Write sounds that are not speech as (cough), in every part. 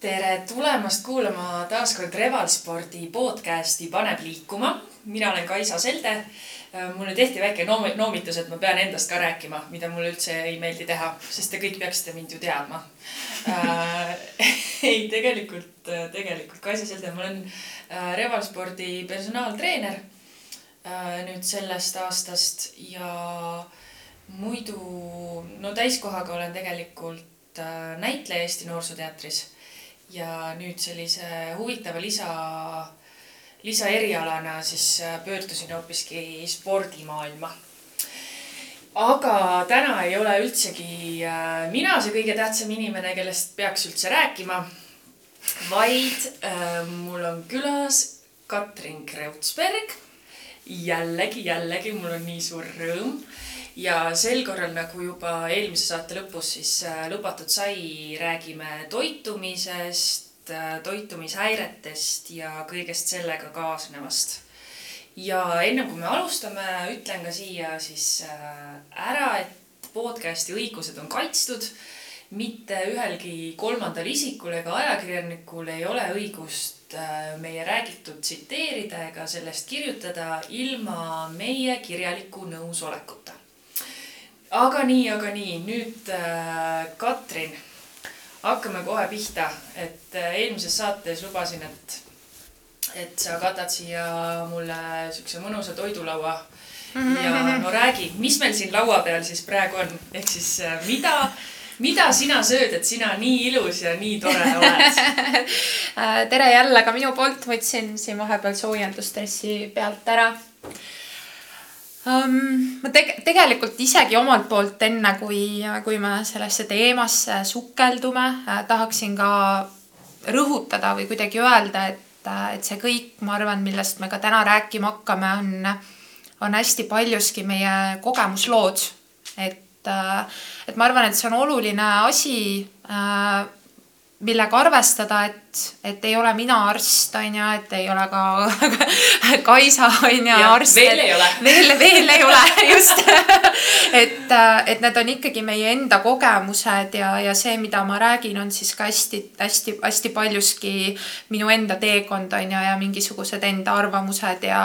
tere tulemast kuulama taaskord Revalspordi podcasti Paneb liikuma. mina olen Kaisa Selde. mulle tehti väike noomi-, noomitus, et ma pean endast ka rääkima, mida mulle üldse ei meeldi teha, sest te kõik peaksite mind ju teadma (laughs) äh, ei, tegelikult, tegelikult Kaisa Selde, ma olen äh, Revalspordi personaaltreener äh, nüüd sellest aastast ja muidu no täiskohaga olen tegelikult näitleja Eesti Noorsooteatris ja nüüd sellise huvitava lisa, lisaerialana siis äh, pöördusin hoopiski spordimaailma. aga täna ei ole üldsegi äh, mina see kõige tähtsam inimene, kellest peaks üldse rääkima, vaid äh, mul on külas Katrin Kreutzberg. jällegi, jällegi mul on nii suur rõõm ja sel korral nagu juba eelmise saate lõpus siis äh, lubatud sai, räägime toitumisest, äh, toitumishäiretest ja kõigest sellega kaasnevast. ja ennem kui me alustame, ütlen ka siia siis äh, ära, et podcast'i õigused on kaitstud. mitte ühelgi kolmandal isikul ega ajakirjanikul ei ole õigust meie räägitut tsiteerida ega sellest kirjutada ilma meie kirjaliku nõusolekuta aga nii, aga nii, nüüd äh, Katrin, hakkame kohe pihta, et äh, eelmises saates lubasin, et, et sa katad siia mulle siukse mõnusa toidulaua. ja (laughs) no räägi, mis meil siin laua peal siis praegu on, ehk siis äh, mida, mida sina sööd, et sina nii ilus ja nii tore oled? (laughs) Tere jälle ka minu poolt, võtsin siin vahepeal soojendustressi pealt ära um,? ma teg-, tegelikult isegi omalt poolt enne, kui, kui me sellesse teemasse sukeldume äh,, tahaksin ka rõhutada või kuidagi öelda, et, äh, et see kõik, ma arvan, millest me ka täna rääkima hakkame, on, on hästi paljuski meie kogemuslood. et, äh, et ma arvan, et see on oluline asi äh, millega arvestada, et, et ei ole mina arst, on ju, et ei ole ka (laughs) Kaisa, on ju, arst. veel ei ole. (laughs) veel, veel ei ole, (laughs) just et, et need on ikkagi meie enda kogemused ja, ja see, mida ma räägin, on siis ka hästi-hästi-hästi paljuski minu enda teekond, on ju, ja mingisugused enda arvamused ja,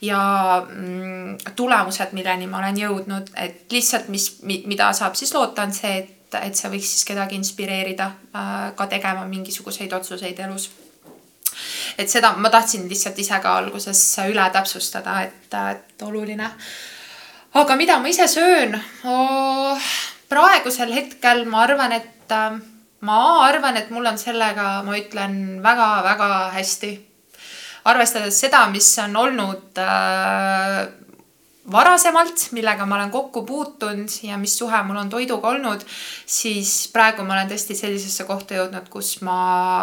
ja mm, tulemused, milleni ma olen jõudnud, et lihtsalt, mis, mida saab siis loota, on see, et et, et see võiks siis kedagi inspireerida äh, ka tegema mingisuguseid otsuseid elus. et seda ma tahtsin lihtsalt ise ka alguses üle täpsustada, et, et oluline. aga mida ma ise söön oh,? praegusel hetkel ma arvan, et äh, ma arvan, et mul on sellega, ma ütlen väga-väga hästi. arvestades seda, mis on olnud äh, varasemalt, millega ma olen kokku puutunud ja mis suhe mul on toiduga olnud, siis praegu ma olen tõesti sellisesse kohta jõudnud, kus ma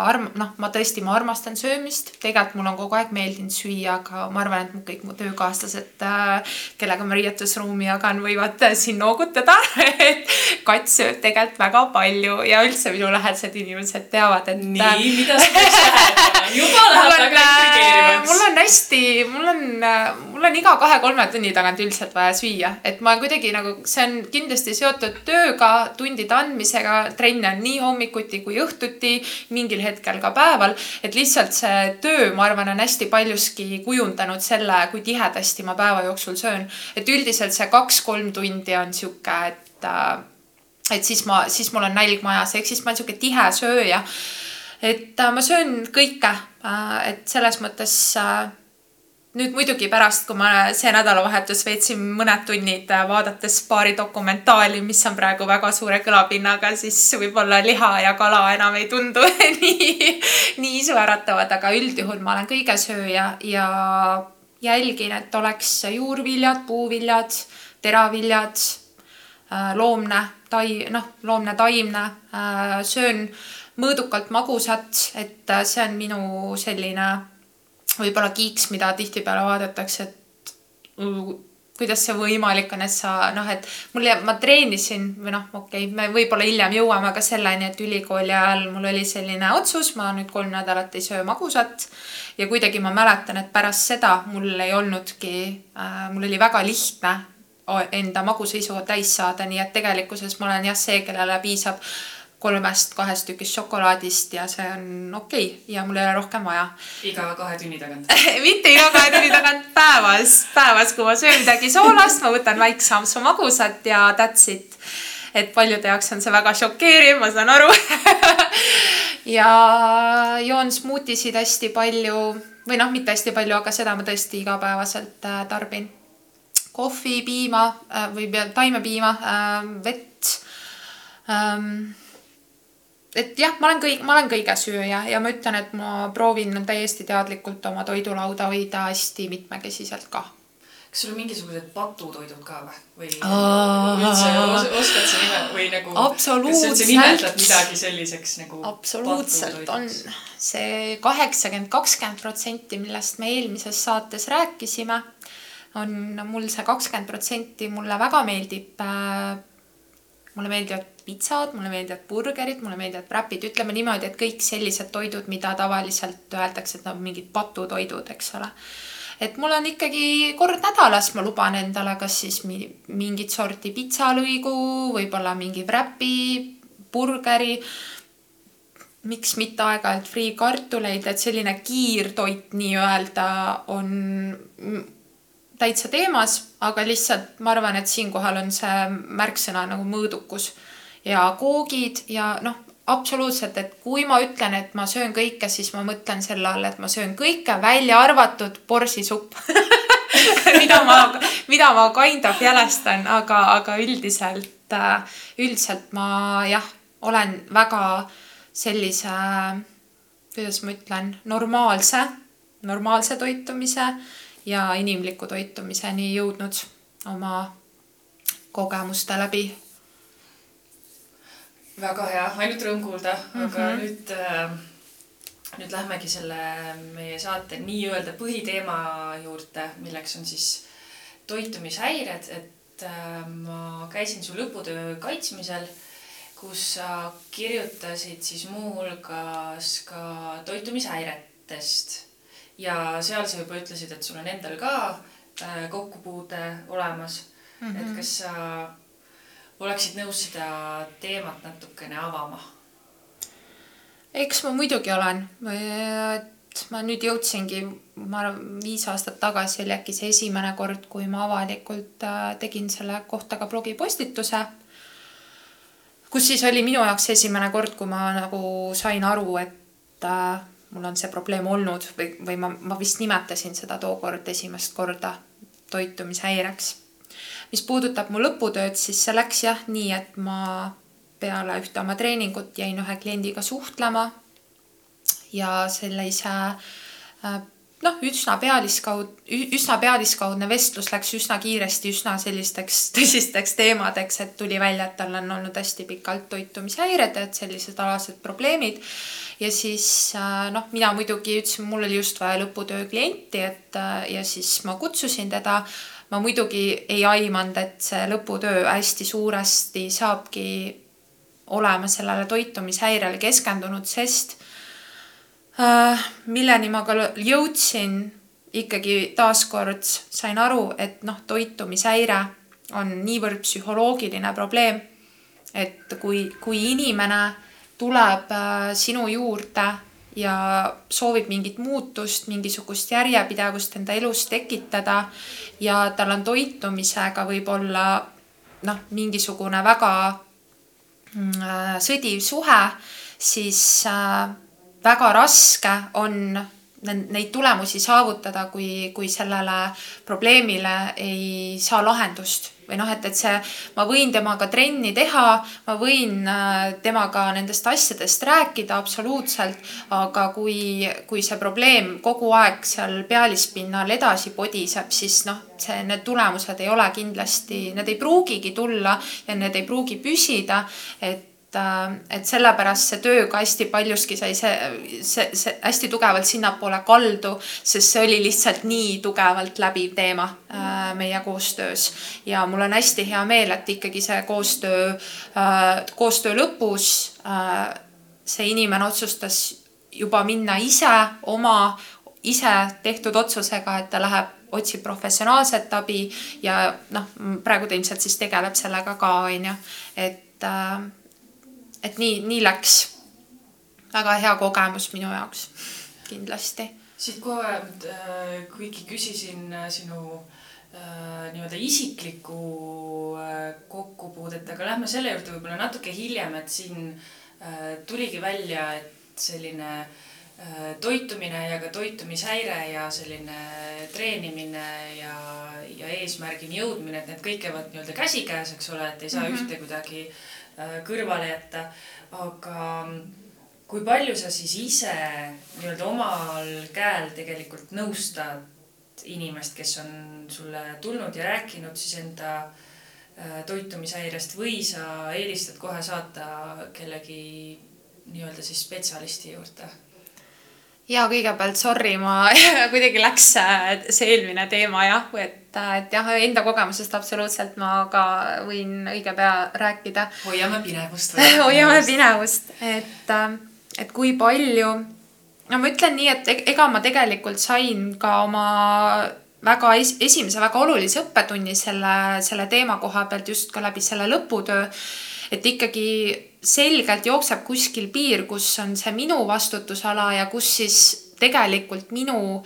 arm-, noh, ma tõesti, ma armastan söömist. tegelikult mul on kogu aeg meeldinud süüa, aga ma arvan, et mu kõik mu töökaaslased, äh, kellega ma riietusruumi jagan, võivad äh, siin noogutada (laughs) et katt sööb tegelikult väga palju ja üldse minu lähedased inimesed teavad, et. nii, äh, mida sa peaks tähendama? juba läheb väga intrigeerivaks. mul on hästi, mul on, mul on iga kahe-kolme tunni tagant ainult üldiselt vaja süüa, et ma kuidagi nagu, see on kindlasti seotud tööga, tundide andmisega, trenne on nii hommikuti kui õhtuti, mingil hetkel ka päeval. et lihtsalt see töö, ma arvan, on hästi paljuski kujundanud selle, kui tihedasti ma päeva jooksul söön. et üldiselt see kaks-kolm tundi on sihuke, et, äh, et siis ma, siis mul on nälg majas, ehk siis ma olen sihuke tihe sööja. et äh, ma söön kõike, äh, et selles mõttes nüüd muidugi pärast, kui ma see nädalavahetus veetsin mõned tunnid äh, vaadates paari dokumentaali, mis on praegu väga suure kõlapinnaga, siis võib-olla liha ja kala enam ei tundu (laughs) nii, nii isu äratavad, aga üldjuhul ma olen kõigesööja ja jälgin, et oleks juurviljad, puuviljad, teraviljad, äh, loomne, tai-, noh, loomne, taimne, äh, söön mõõdukalt magusat, et see on minu selline võib-olla kiiks, mida tihtipeale vaadatakse, et kuidas see võimalik on, et sa noh, et mul jääb, ma treenisin või noh, okei okay,, me võib-olla hiljem jõuame ka selleni, et ülikooli ajal mul oli selline otsus, ma nüüd kolm nädalat ei söö magusat. ja kuidagi ma mäletan, et pärast seda mul ei olnudki äh,, mul oli väga lihtne enda magusaisu täis saada, nii et tegelikkuses ma olen jah see, kellele piisab kolmest, kahest tükist šokolaadist ja see on okei okay. ja mul ei ole rohkem vaja. iga kahe tunni tagant (laughs) mitte iga kahe tunni tagant, päevas, päevas, kui ma söön midagi soolast, ma võtan väikse ampsu magusat ja that's it. et paljude jaoks on see väga šokeeriv, ma saan aru (laughs) ja joon smuutisid hästi palju või noh, mitte hästi palju, aga seda ma tõesti igapäevaselt äh, tarbin. kohvi, piima äh, või taimepiima, äh, vett ähm, et jah, ma olen kõik, ma olen kõigesööja ja ma ütlen, et ma proovin täiesti teadlikult oma toidulauda hoida hästi mitmekesiselt ka. kas sul on mingisugused patutoidud ka või? või üldse os, oskad sa nime või nagu. absoluutselt. nimetad midagi selliseks nagu. absoluutselt on see kaheksakümmend, kakskümmend protsenti, millest me eelmises saates rääkisime, on mul see kakskümmend protsenti mulle väga meeldib äh, mulle meeldivad pitsad, mulle meeldivad burgerid, mulle meeldivad wrapid, ütleme niimoodi, et kõik sellised toidud, mida tavaliselt öeldakse, et nad on mingid patutoidud, eks ole. et mul on ikkagi kord nädalas, ma luban endale kas siis mingit sorti pitsalõigu, võib-olla mingi wrap'i, burgeri miks mitte aeg-ajalt friikartuleid, et selline kiirtoit nii-öelda on täitsa teemas, aga lihtsalt ma arvan, et siinkohal on see märksõna nagu mõõdukus ja koogid ja noh, absoluutselt, et kui ma ütlen, et ma söön kõike, siis ma mõtlen selle all, et ma söön kõike, välja arvatud borsisupp (laughs) mida ma, mida ma kind of jälestan, aga, aga üldiselt, üldiselt ma jah, olen väga sellise, kuidas ma ütlen, normaalse, normaalse toitumise ja inimliku toitumiseni jõudnud oma kogemuste läbi. Väga hea, ainult rõõm kuulda, aga mm -hmm. nüüd äh, nüüd lähmegi selle meie saate nii-öelda põhiteema juurde, milleks on siis toitumishäired, et äh, ma käisin su lõputöö kaitsmisel, kus sa kirjutasid siis muuhulgas ka toitumishäiretest ja seal sa juba ütlesid, et sul on endal ka äh, kokkupuude olemas mm. -hmm. et kas sa oleksid nõus seda teemat natukene avama? eks ma muidugi olen, et ma nüüd jõudsingi, ma arvan, viis aastat tagasi oli äkki see esimene kord, kui ma avalikult äh, tegin selle kohta ka blogipostituse. kus siis oli minu jaoks esimene kord, kui ma nagu sain aru, et äh, mul on see probleem olnud või, või ma, ma vist nimetasin seda tookord esimest korda toitumishäireks. Mis puudutab mu lõputööd, siis see läks jah nii, et ma peale ühte oma treeningut jäin ühe kliendiga suhtlema ja sellise äh, noh, üsna pealiskaud, üsna pealiskaudne vestlus läks üsna kiiresti üsna sellisteks (laughs) tõsisteks teemadeks, et tuli välja, et tal on olnud hästi pikalt toitumishäired, et sellised alased probleemid ja siis äh, noh, mina muidugi ütlesin, mul oli just vaja lõputöö klienti, et äh, ja siis ma kutsusin teda. Ma muidugi ei aimanud, et see lõputöö hästi suuresti saabki olema sellele toitumishäirele keskendunud, sest äh, milleni ma ka jõudsin ikkagi taaskord sain aru, et noh, toitumishäire on niivõrd psühholoogiline probleem, et kui, kui inimene tuleb äh, sinu juurde ja soovib mingit muutust, mingisugust järjepidevust enda elus tekitada ja tal on toitumisega võib-olla noh, mingisugune väga mm, äh, sõdiv suhe, siis äh, väga raske on neid tulemusi saavutada, kui, kui sellele probleemile ei saa lahendust või noh, et, et see, ma võin temaga trenni teha, ma võin äh, temaga nendest asjadest rääkida absoluutselt, aga kui, kui see probleem kogu aeg seal pealispinnal edasi podiseb, siis noh, see, need tulemused ei ole kindlasti, need ei pruugigi tulla ja need ei pruugi püsida, et Äh, et sellepärast see töö ka hästi paljuski sai see, see, see hästi tugevalt sinnapoole kaldu, sest see oli lihtsalt nii tugevalt läbiv teema äh, meie koostöös. ja mul on hästi hea meel, et ikkagi see koostöö, äh, koostöö lõpus see inimene otsustas juba minna ise oma, ise tehtud otsusega, et ta läheb otsib professionaalset abi ja noh, praegu ta ilmselt siis tegeleb sellega ka, onju, et äh, et nii, nii läks. väga hea kogemus minu jaoks, kindlasti. siit kohe, äh, kuigi küsisin äh, sinu äh, nii-öelda isiklikku kokkupuudet, aga lähme selle juurde võib-olla natuke hiljem, et siin tuligi välja, et selline toitumine ja ka toitumishäire ja selline treenimine ja, ja eesmärgini jõudmine, et need kõik käivad nii-öelda käsikäes, eks ole, et ei saa mm -hmm. ühte kuidagi kõrvale jätta. aga kui palju sa siis ise nii-öelda omal käel tegelikult nõustad inimest, kes on sulle tulnud ja rääkinud siis enda äh, toitumishäirest või sa eelistad kohe saata kellegi nii-öelda siis spetsialisti juurde? Ja kõigepealt sorry, ma (laughs) kuidagi läks äh, see eelmine teema jah, et, äh, et jah, enda kogemusest absoluutselt ma ka võin õige pea rääkida. hoiame pinevust (laughs) hoiame pinevust, et äh, et kui palju, no ma ütlen nii, et ega ma tegelikult sain ka oma väga es esimese väga olulise õppetunni selle, selle teema koha pealt just ka läbi selle lõputöö. et ikkagi selgelt jookseb kuskil piir, kus on see minu vastutusala ja kus siis tegelikult minu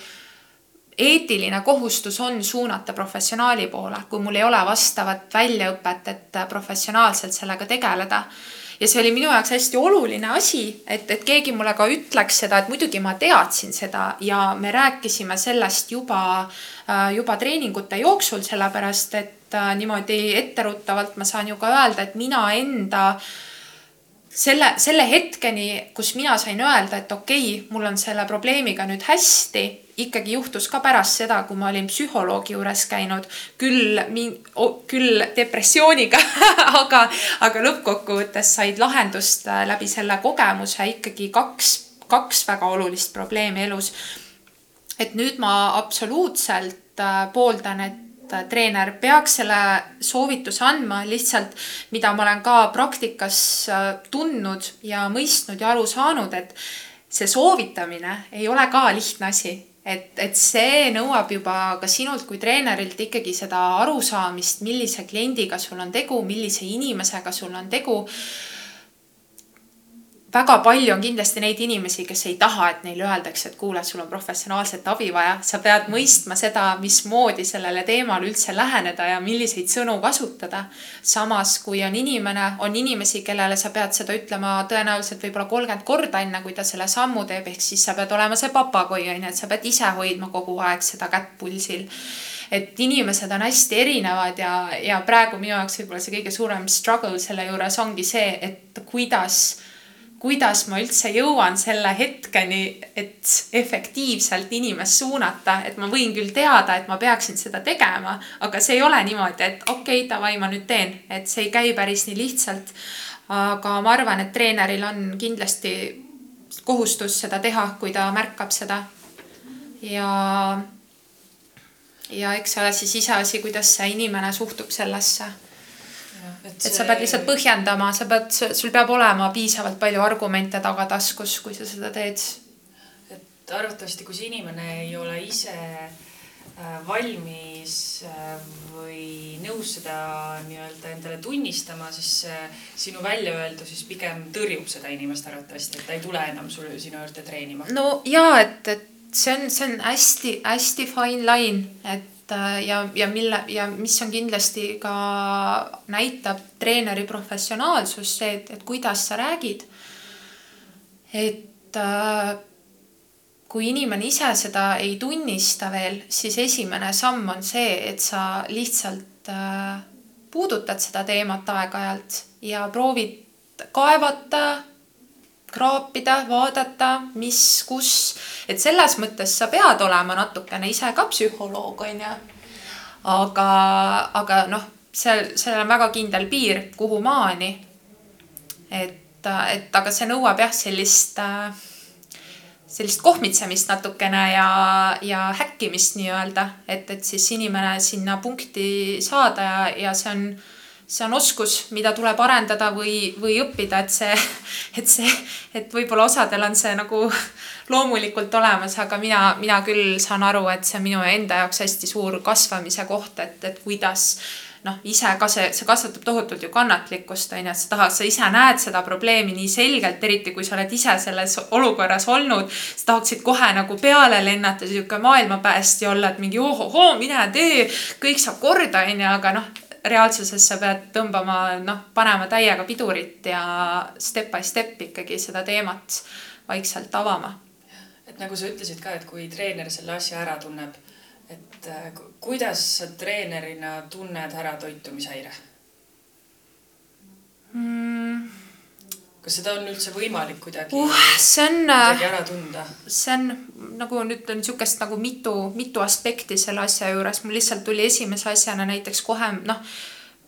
eetiline kohustus on suunata professionaali poole, kui mul ei ole vastavat väljaõpet, et professionaalselt sellega tegeleda. Ja see oli minu jaoks hästi oluline asi, et, et keegi mulle ka ütleks seda, et muidugi ma teadsin seda ja me rääkisime sellest juba, äh, juba treeningute jooksul, sellepärast et äh, niimoodi etteruttavalt ma saan ju ka öelda, et mina enda selle, selle hetkeni, kus mina sain öelda, et okei okay,, mul on selle probleemiga nüüd hästi ikkagi juhtus ka pärast seda, kui ma olin psühholoogi juures käinud, küll, küll depressiooniga (laughs) aga, aga lõppkokkuvõttes said lahendust äh, läbi selle kogemuse ikkagi kaks, kaks väga olulist probleemi elus. et nüüd ma absoluutselt äh, pooldan, et äh, treener peaks selle soovituse andma, lihtsalt mida ma olen ka praktikas tundnud ja mõistnud ja aru saanud, et see soovitamine ei ole ka lihtne asi. Et, et see nõuab juba ka sinult kui treenerilt ikkagi seda arusaamist, millise kliendiga sul on tegu, millise inimesega sul on tegu väga palju on kindlasti neid inimesi, kes ei taha, et neile öeldakse, et kuule, sul on professionaalset abi vaja. sa pead mõistma seda, mismoodi sellele teemale üldse läheneda ja milliseid sõnu kasutada. samas, kui on inimene, on inimesi, kellele sa pead seda ütlema tõenäoliselt võib-olla kolmkümmend korda, enne kui ta selle sammu teeb, ehk siis sa pead olema see papagoi on ju, et sa pead ise hoidma kogu aeg seda kätt pulsil et inimesed on hästi erinevad ja, ja praegu minu jaoks võib-olla see kõige suurem struggle selle juures ongi see, et kuidas kuidas ma üldse jõuan selle hetkeni, et efektiivselt inimest suunata, et ma võin küll teada, et ma peaksin seda tegema, aga see ei ole niimoodi, et okei okay,, davai, ma nüüd teen, et see ei käi päris nii lihtsalt. aga ma arvan, et treeneril on kindlasti kohustus seda teha, kui ta märkab seda. ja, ja eks ole siis iseasi, kuidas see inimene suhtub sellesse et, see... et sa pead lihtsalt põhjendama, sa pead, sul peab olema piisavalt palju argumente tagataskus, kui sa seda teed. et arvatavasti, kui see inimene ei ole ise äh, valmis äh, või nõus seda nii-öelda endale tunnistama, siis sinu väljaöeldu siis pigem tõrjub seda inimest arvatavasti, et ta ei tule enam sulle sinu juurde treenima. no ja et, et see on, see on hästi-hästi fine line, et Äh, ja, ja mille ja mis on kindlasti ka näitab treeneri professionaalsust, see, et, et kuidas sa räägid. et äh, kui inimene ise seda ei tunnista veel, siis esimene samm on see, et sa lihtsalt äh, puudutad seda teemat aeg-ajalt ja proovid kaevata kraapida, vaadata, mis, kus, et selles mõttes sa pead olema natukene ise ka psühholoog, onju. aga, aga noh, seal, seal on väga kindel piir, kuhu maani. et, et aga see nõuab jah, sellist, sellist kohmitsemist natukene ja, ja häkkimist nii-öelda, et, et siis inimene sinna punkti saada ja, ja see on see on oskus, mida tuleb arendada või, või õppida, et see, (laughs) et see, et võib-olla osadel on see nagu loomulikult olemas, aga mina, mina küll saan aru, et see on minu enda jaoks hästi suur kasvamise koht, et, et kuidas noh, ise ka see, see kasvatab tohutult ju kannatlikkust, on ju, et sa tahad, sa ise näed seda probleemi nii selgelt, eriti kui sa oled ise selles olukorras olnud. sa tahaksid kohe nagu peale lennata, sihuke maailmapäästja olla, et mingi ohohoo, mine tee, kõik saab korda, on ju, aga noh reaalsuses sa pead tõmbama, noh, panema täiega pidurit ja step by step ikkagi seda teemat vaikselt avama. et nagu sa ütlesid ka, et kui treener selle asja ära tunneb, et äh, kuidas sa treenerina tunned ära toitumishäire mm.? Kas seda on üldse võimalik kuidagi uh,, see on, kuidagi ära tunda? see on nagu nüüd on niisugust nagu mitu, mitu aspekti selle asja juures, mul lihtsalt tuli esimese asjana näiteks kohe noh,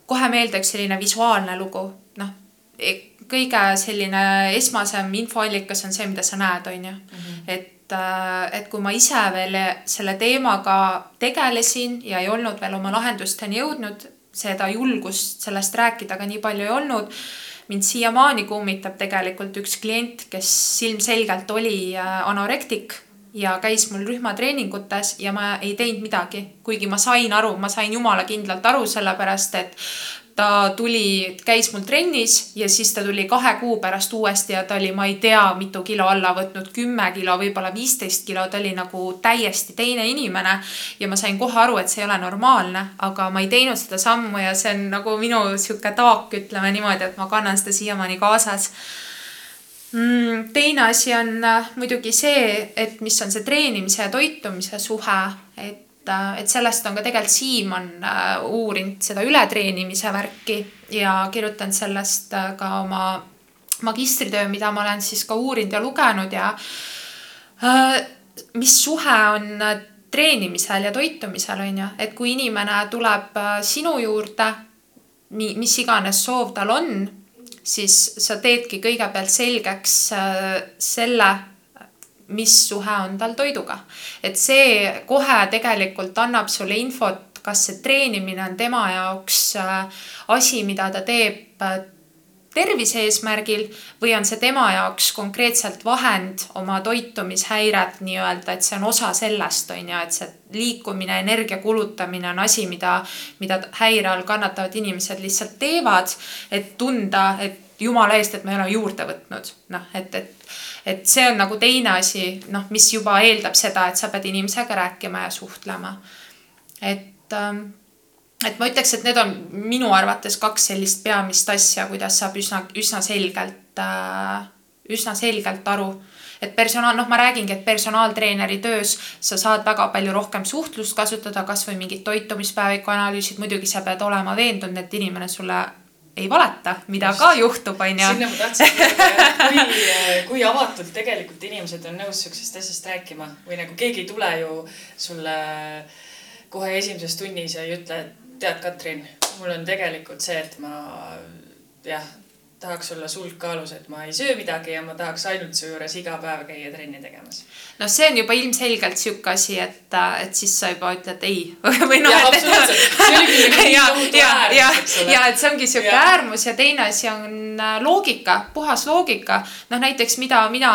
kohe meelde üks selline visuaalne lugu, noh e, kõige selline esmasem infoallikas on see, mida sa näed, on ju. Mhm. et, äh, et kui ma ise veel selle teemaga tegelesin ja ei olnud veel oma lahendusteni jõudnud, seda julgust sellest rääkida ka nii palju ei olnud mind siiamaani kummitab tegelikult üks klient, kes ilmselgelt oli äh, anorektik ja käis mul rühmatreeningutes ja ma ei teinud midagi, kuigi ma sain aru, ma sain jumala kindlalt aru, sellepärast et ta tuli, käis mul trennis ja siis ta tuli kahe kuu pärast uuesti ja ta oli, ma ei tea, mitu kilo alla võtnud, kümme kilo, võib-olla viisteist kilo, ta oli nagu täiesti teine inimene. ja ma sain kohe aru, et see ei ole normaalne, aga ma ei teinud seda sammu ja see on nagu minu sihuke taak, ütleme niimoodi, et ma kannan seda siiamaani kaasas mm,. teine asi on äh, muidugi see, et mis on see treenimise ja toitumise suhe, et et sellest on ka tegelikult Siim on äh, uurinud seda ületreenimise värki ja kirjutanud sellest äh, ka oma magistritöö, mida ma olen siis ka uurinud ja lugenud ja mis suhe on treenimisel ja toitumisel on ju, et kui inimene tuleb sinu juurde, mis iganes soov tal on, siis sa teedki kõigepealt selgeks selle mis suhe on tal toiduga. et see kohe tegelikult annab sulle infot, kas see treenimine on tema jaoks äh, asi, mida ta teeb äh, tervise eesmärgil või on see tema jaoks konkreetselt vahend oma toitumishäiret nii-öelda, et see on osa sellest, on ju, et see liikumine, energia kulutamine on asi, mida, mida häire all kannatavad inimesed lihtsalt teevad, et tunda, et jumala eest, et ma ei ole juurde võtnud, noh, et, et et see on nagu teine asi, noh, mis juba eeldab seda, et sa pead inimesega rääkima ja suhtlema. et, ähm, et ma ütleks, et need on minu arvates kaks sellist peamist asja, kuidas saab üsna, üsna selgelt, äh, üsna selgelt aru et personaal, noh, ma räägingi, et personaaltreeneri töös sa saad väga palju rohkem suhtlust kasutada, kasvõi mingid toitumispäeviku analüüsid, muidugi sa pead olema veendunud, et inimene sulle ei valeta, mida Just. ka juhtub, onju. sinna ma tahtsin öelda, kui, kui avatult tegelikult inimesed on nõus siuksest asjast rääkima või nagu keegi ei tule ju sulle kohe esimeses tunnis ja ei ütle, et tead, Katrin, mul on tegelikult see, et ma jah, tahaks olla sulg kaalus, et ma ei söö midagi ja ma tahaks ainult su juures iga päev käia trenni tegemas. no see on juba ilmselgelt sihuke asi, et, et siis sa juba ütled ei (laughs) või noh. ja, ja, ja, ja et see ongi sihuke äärmus ja teine asi on äh, loogika, puhas loogika. noh, näiteks mida mina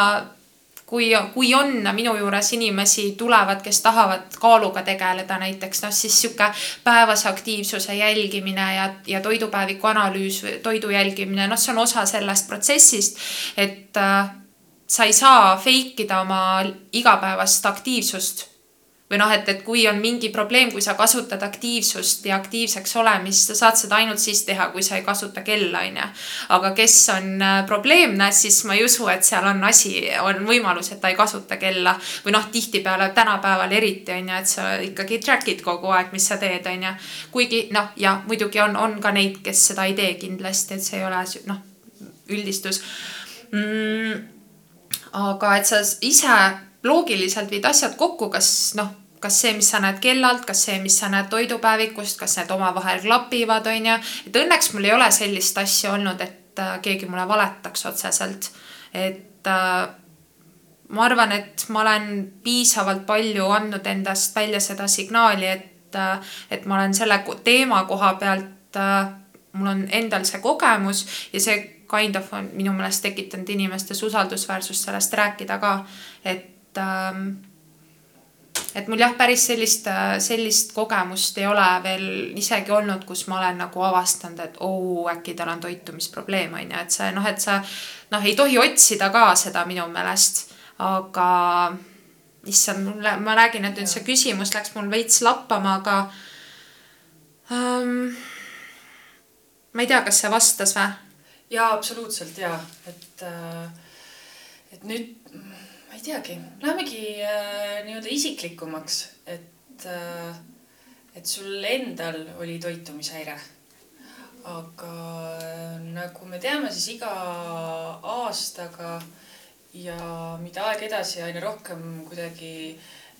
kui, kui on minu juures inimesi tulevad, kes tahavad kaaluga tegeleda näiteks noh, siis sihuke päevase aktiivsuse jälgimine ja, ja toidupäeviku analüüs, toidu jälgimine, noh, see on osa sellest protsessist. et äh, sa ei saa fake ida oma igapäevast aktiivsust või noh, et, et kui on mingi probleem, kui sa kasutad aktiivsust ja aktiivseks olemist, sa saad seda ainult siis teha, kui sa ei kasuta kella, onju. aga kes on äh, probleemne, siis ma ei usu, et seal on asi, on võimalus, et ta ei kasuta kella. või noh, tihtipeale tänapäeval eriti onju, et sa ikkagi track'id kogu aeg, mis sa teed, onju. kuigi noh, ja muidugi on, on ka neid, kes seda ei tee kindlasti, et see ei ole noh, üldistus mm,. aga et sa ise loogiliselt viid asjad kokku, kas noh, kas see, mis sa näed kellalt, kas see, mis sa näed toidupäevikust, kas need omavahel klapivad, on ju. et õnneks mul ei ole sellist asja olnud, et äh, keegi mulle valetaks otseselt. et äh, ma arvan, et ma olen piisavalt palju andnud endast välja seda signaali, et äh,, et ma olen selle teema koha pealt mul on endal see kogemus ja see kind of on minu meelest tekitanud inimestes usaldusväärsust sellest rääkida ka, et et, ähm, et mul jah, päris sellist, sellist kogemust ei ole veel isegi olnud, kus ma olen nagu avastanud, et oo, äkki tal on toitumisprobleem, on ju, et see noh, et sa noh, ei tohi otsida ka seda minu meelest, aga issand, mulle, ma räägin, et nüüd see küsimus läks mul veits lappama, aga um, ma ei tea, kas see vastas või? jaa, absoluutselt jaa, et äh, et nüüd ei teagi, lähemegi äh, nii-öelda isiklikumaks, et äh, et sul endal oli toitumishäire. aga äh, nagu me teame, siis iga aastaga ja mida aeg edasi, aina rohkem kuidagi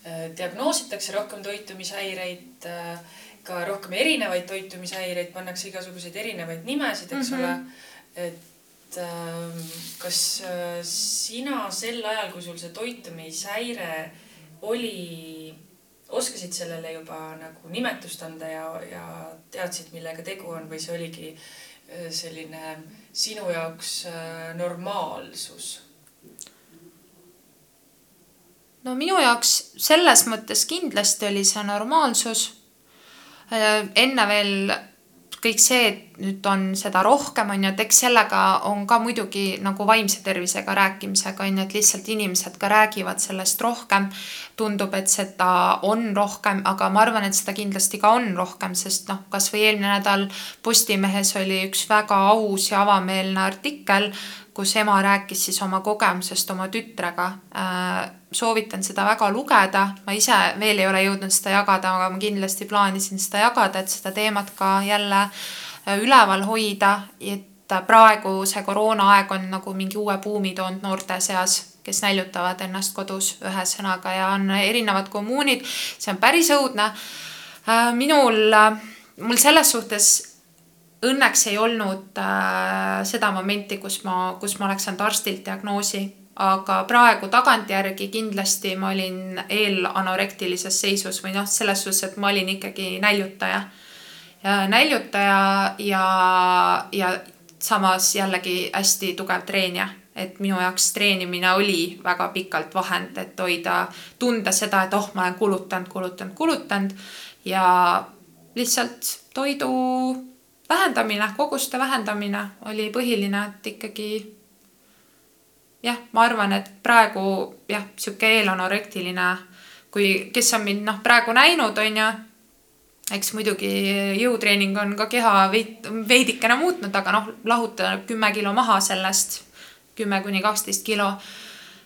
äh, diagnoositakse rohkem toitumishäireid äh, ka rohkem erinevaid toitumishäireid, pannakse igasuguseid erinevaid nimesid, eks mm -hmm. ole. et äh, kas äh, sina sel ajal, kui sul see toitumishäire oli, oskasid sellele juba nagu nimetust anda ja, ja teadsid, millega tegu on või see oligi äh, selline sinu jaoks äh, normaalsus? no minu jaoks selles mõttes kindlasti oli see normaalsus enne veel kõik see, et nüüd on seda rohkem, on ju, et eks sellega on ka muidugi nagu vaimse tervisega rääkimisega, on ju, et lihtsalt inimesed ka räägivad sellest rohkem. tundub, et seda on rohkem, aga ma arvan, et seda kindlasti ka on rohkem, sest noh, kasvõi eelmine nädal Postimehes oli üks väga aus ja avameelne artikkel, kus ema rääkis siis oma kogemusest oma tütrega äh, soovitan seda väga lugeda, ma ise veel ei ole jõudnud seda jagada, aga ma kindlasti plaanisin seda jagada, et seda teemat ka jälle äh, üleval hoida, et praegu see koroonaaeg on nagu mingi uue buumi toonud noorte seas, kes näljutavad ennast kodus ühesõnaga ja on erinevad kommuunid, see on päris õudne. Äh, minul, äh, mul selles suhtes õnneks ei olnud äh, seda momenti, kus ma, kus ma oleks saanud arstilt diagnoosi aga praegu tagantjärgi kindlasti ma olin eelanorektilises seisus või noh, selles suhtes, et ma olin ikkagi näljutaja. näljutaja ja, ja samas jällegi hästi tugev treenija, et minu jaoks treenimine oli väga pikalt vahend, et hoida, tunda seda, et oh, ma olen kulutanud, kulutanud, kulutanud ja lihtsalt toidu vähendamine, koguste vähendamine oli põhiline, et ikkagi jah, ma arvan, et praegu jah, sihuke eelanorektiline, kui, kes on mind noh, praegu näinud, on ju. eks muidugi jõutreening on ka keha veid, veidikene muutnud, aga noh, lahuta kümme kilo maha sellest, kümme kuni kaksteist kilo.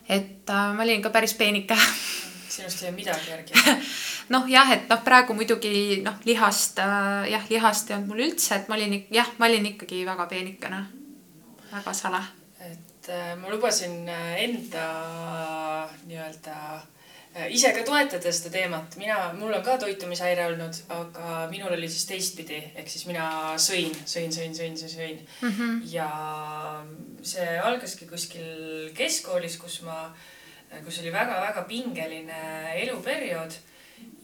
et äh, ma olin ka päris peenike (laughs) sinust ei jää midagi järgi? (laughs) Noh, jah, et noh, praegu muidugi noh, lihast äh, jah, lihast ei olnud mul üldse, et ma olin jah, ma olin ikkagi väga peenikene, väga sale et äh, ma lubasin äh, enda nii-öelda äh, ise ka toetada seda teemat, mina, mul on ka toitumishäire olnud, aga minul oli siis teistpidi, ehk siis mina sõin, sõin, sõin, sõin, sõin, sõin. Mm. -hmm. ja see algaski kuskil keskkoolis, kus ma, kus oli väga-väga pingeline eluperiood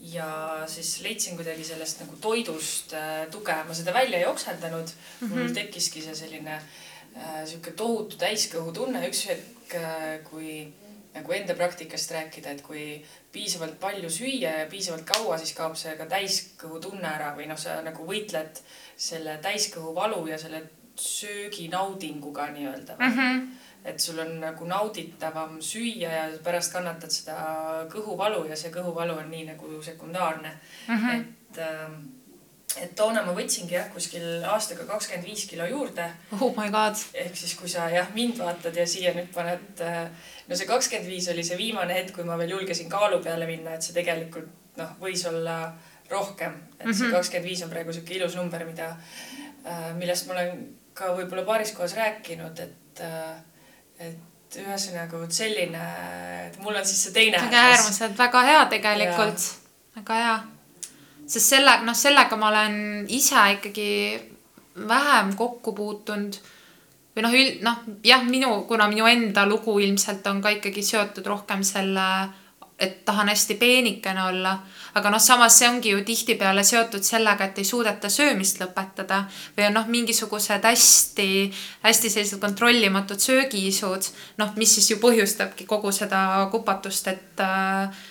ja siis leidsin kuidagi sellest nagu toidust tuge, ma seda välja ei okseldanud mm. -hmm. mul tekkiski see selline äh, Äh, sihuke tohutu täiskõhutunne, üks hetk, äh, kui nagu enda praktikast rääkida, et kui piisavalt palju süüa ja piisavalt kaua, siis kaob see ka täiskõhutunne ära või noh, sa nagu võitled selle täiskõhu valu ja selle söögi naudinguga nii-öelda mm. -hmm. Et sul on nagu nauditavam süüa ja pärast kannatad seda kõhuvalu ja see kõhuvalu on nii nagu sekundaarne mm. -hmm. et äh, et toona ma võtsingi jah, kuskil aastaga kakskümmend viis kilo juurde. oh my god. ehk siis, kui sa jah, mind vaatad ja siia nüüd paned, äh, no see kakskümmend viis oli see viimane hetk, kui ma veel julgesin kaalu peale minna, et see tegelikult noh, võis olla rohkem. et see mhm. kakskümmend viis on praegu sihuke ilus number, mida, äh, millest ma olen ka võib-olla paaris kohas rääkinud, et, äh, et ühesõnaga vot selline, et mul on siis see teine. väga äärmiselt, väga hea tegelikult, väga hea sest selle, noh, sellega ma olen ise ikkagi vähem kokku puutunud. või noh, noh jah, minu, kuna minu enda lugu ilmselt on ka ikkagi seotud rohkem selle et tahan hästi peenikene olla. Aga noh, samas see ongi ju tihtipeale seotud sellega, et ei suudeta söömist lõpetada või on noh, mingisugused hästi, hästi sellised kontrollimatud söögiisud, noh, mis siis ju põhjustabki kogu seda kupatust, et,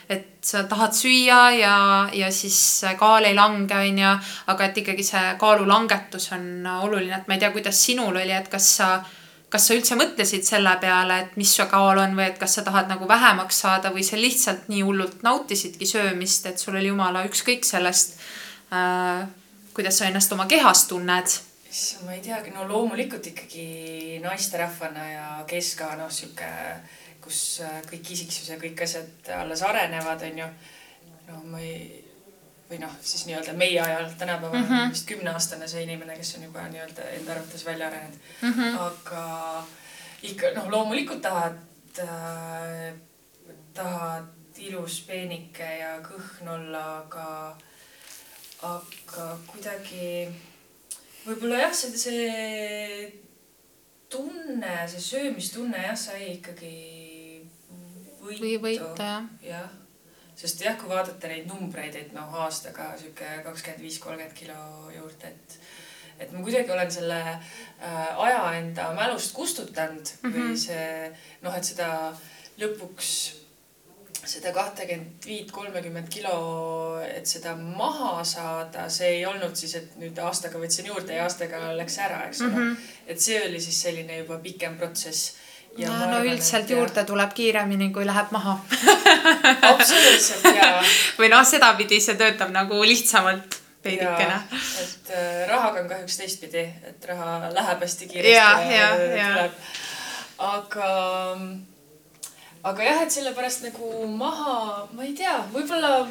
et sa tahad süüa ja, ja siis kaal ei lange, on ju, aga et ikkagi see kaalulangetus on oluline, et ma ei tea, kuidas sinul oli, et kas sa kas sa üldse mõtlesid selle peale, et mis su kaal on või et kas sa tahad nagu vähemaks saada või sa lihtsalt nii hullult nautisidki söömist, et sul oli jumala ükskõik sellest äh,, kuidas sa ennast oma kehas tunned? issand, ma ei teagi, no loomulikult ikkagi naisterahvana ja keska noh, sihuke, kus äh, kõik isiksus ja kõik asjad alles arenevad, onju. no ma ei või noh, siis nii-öelda meie ajal, tänapäeval mm -hmm. vist kümneaastane see inimene, kes on juba nii-öelda enda arvates välja arenenud mm. -hmm. aga ikka noh, loomulikult tahad äh,, tahad ilus peenike ja kõhn olla, aga, aga kuidagi võib-olla jah, see, see tunne, see söömistunne jah, sai ikkagi võitu. või võita jah. jah sest jah, kui vaadata neid numbreid, et noh, aastaga sihuke kakskümmend viis, kolmkümmend kilo juurde, et et ma kuidagi olen selle äh, aja enda mälust kustutanud mm -hmm. või mhm. see noh, et seda lõpuks seda kahtekümmet viit, kolmekümmet kilo, et seda maha saada, see ei olnud siis, et nüüd aastaga võtsin juurde ja aastaga läks ära, eks ole mm -hmm.. et see oli siis selline juba pikem protsess ja no, no üldiselt juurde tuleb kiiremini, kui läheb maha absoluutselt jaa. (laughs) või noh, sedapidi see töötab nagu lihtsamalt veidikene. et äh, rahaga on kahjuks teistpidi, et raha läheb hästi kiiresti ja, ja, ja tuleb. aga, aga jah, et sellepärast nagu maha, ma ei tea, võib-olla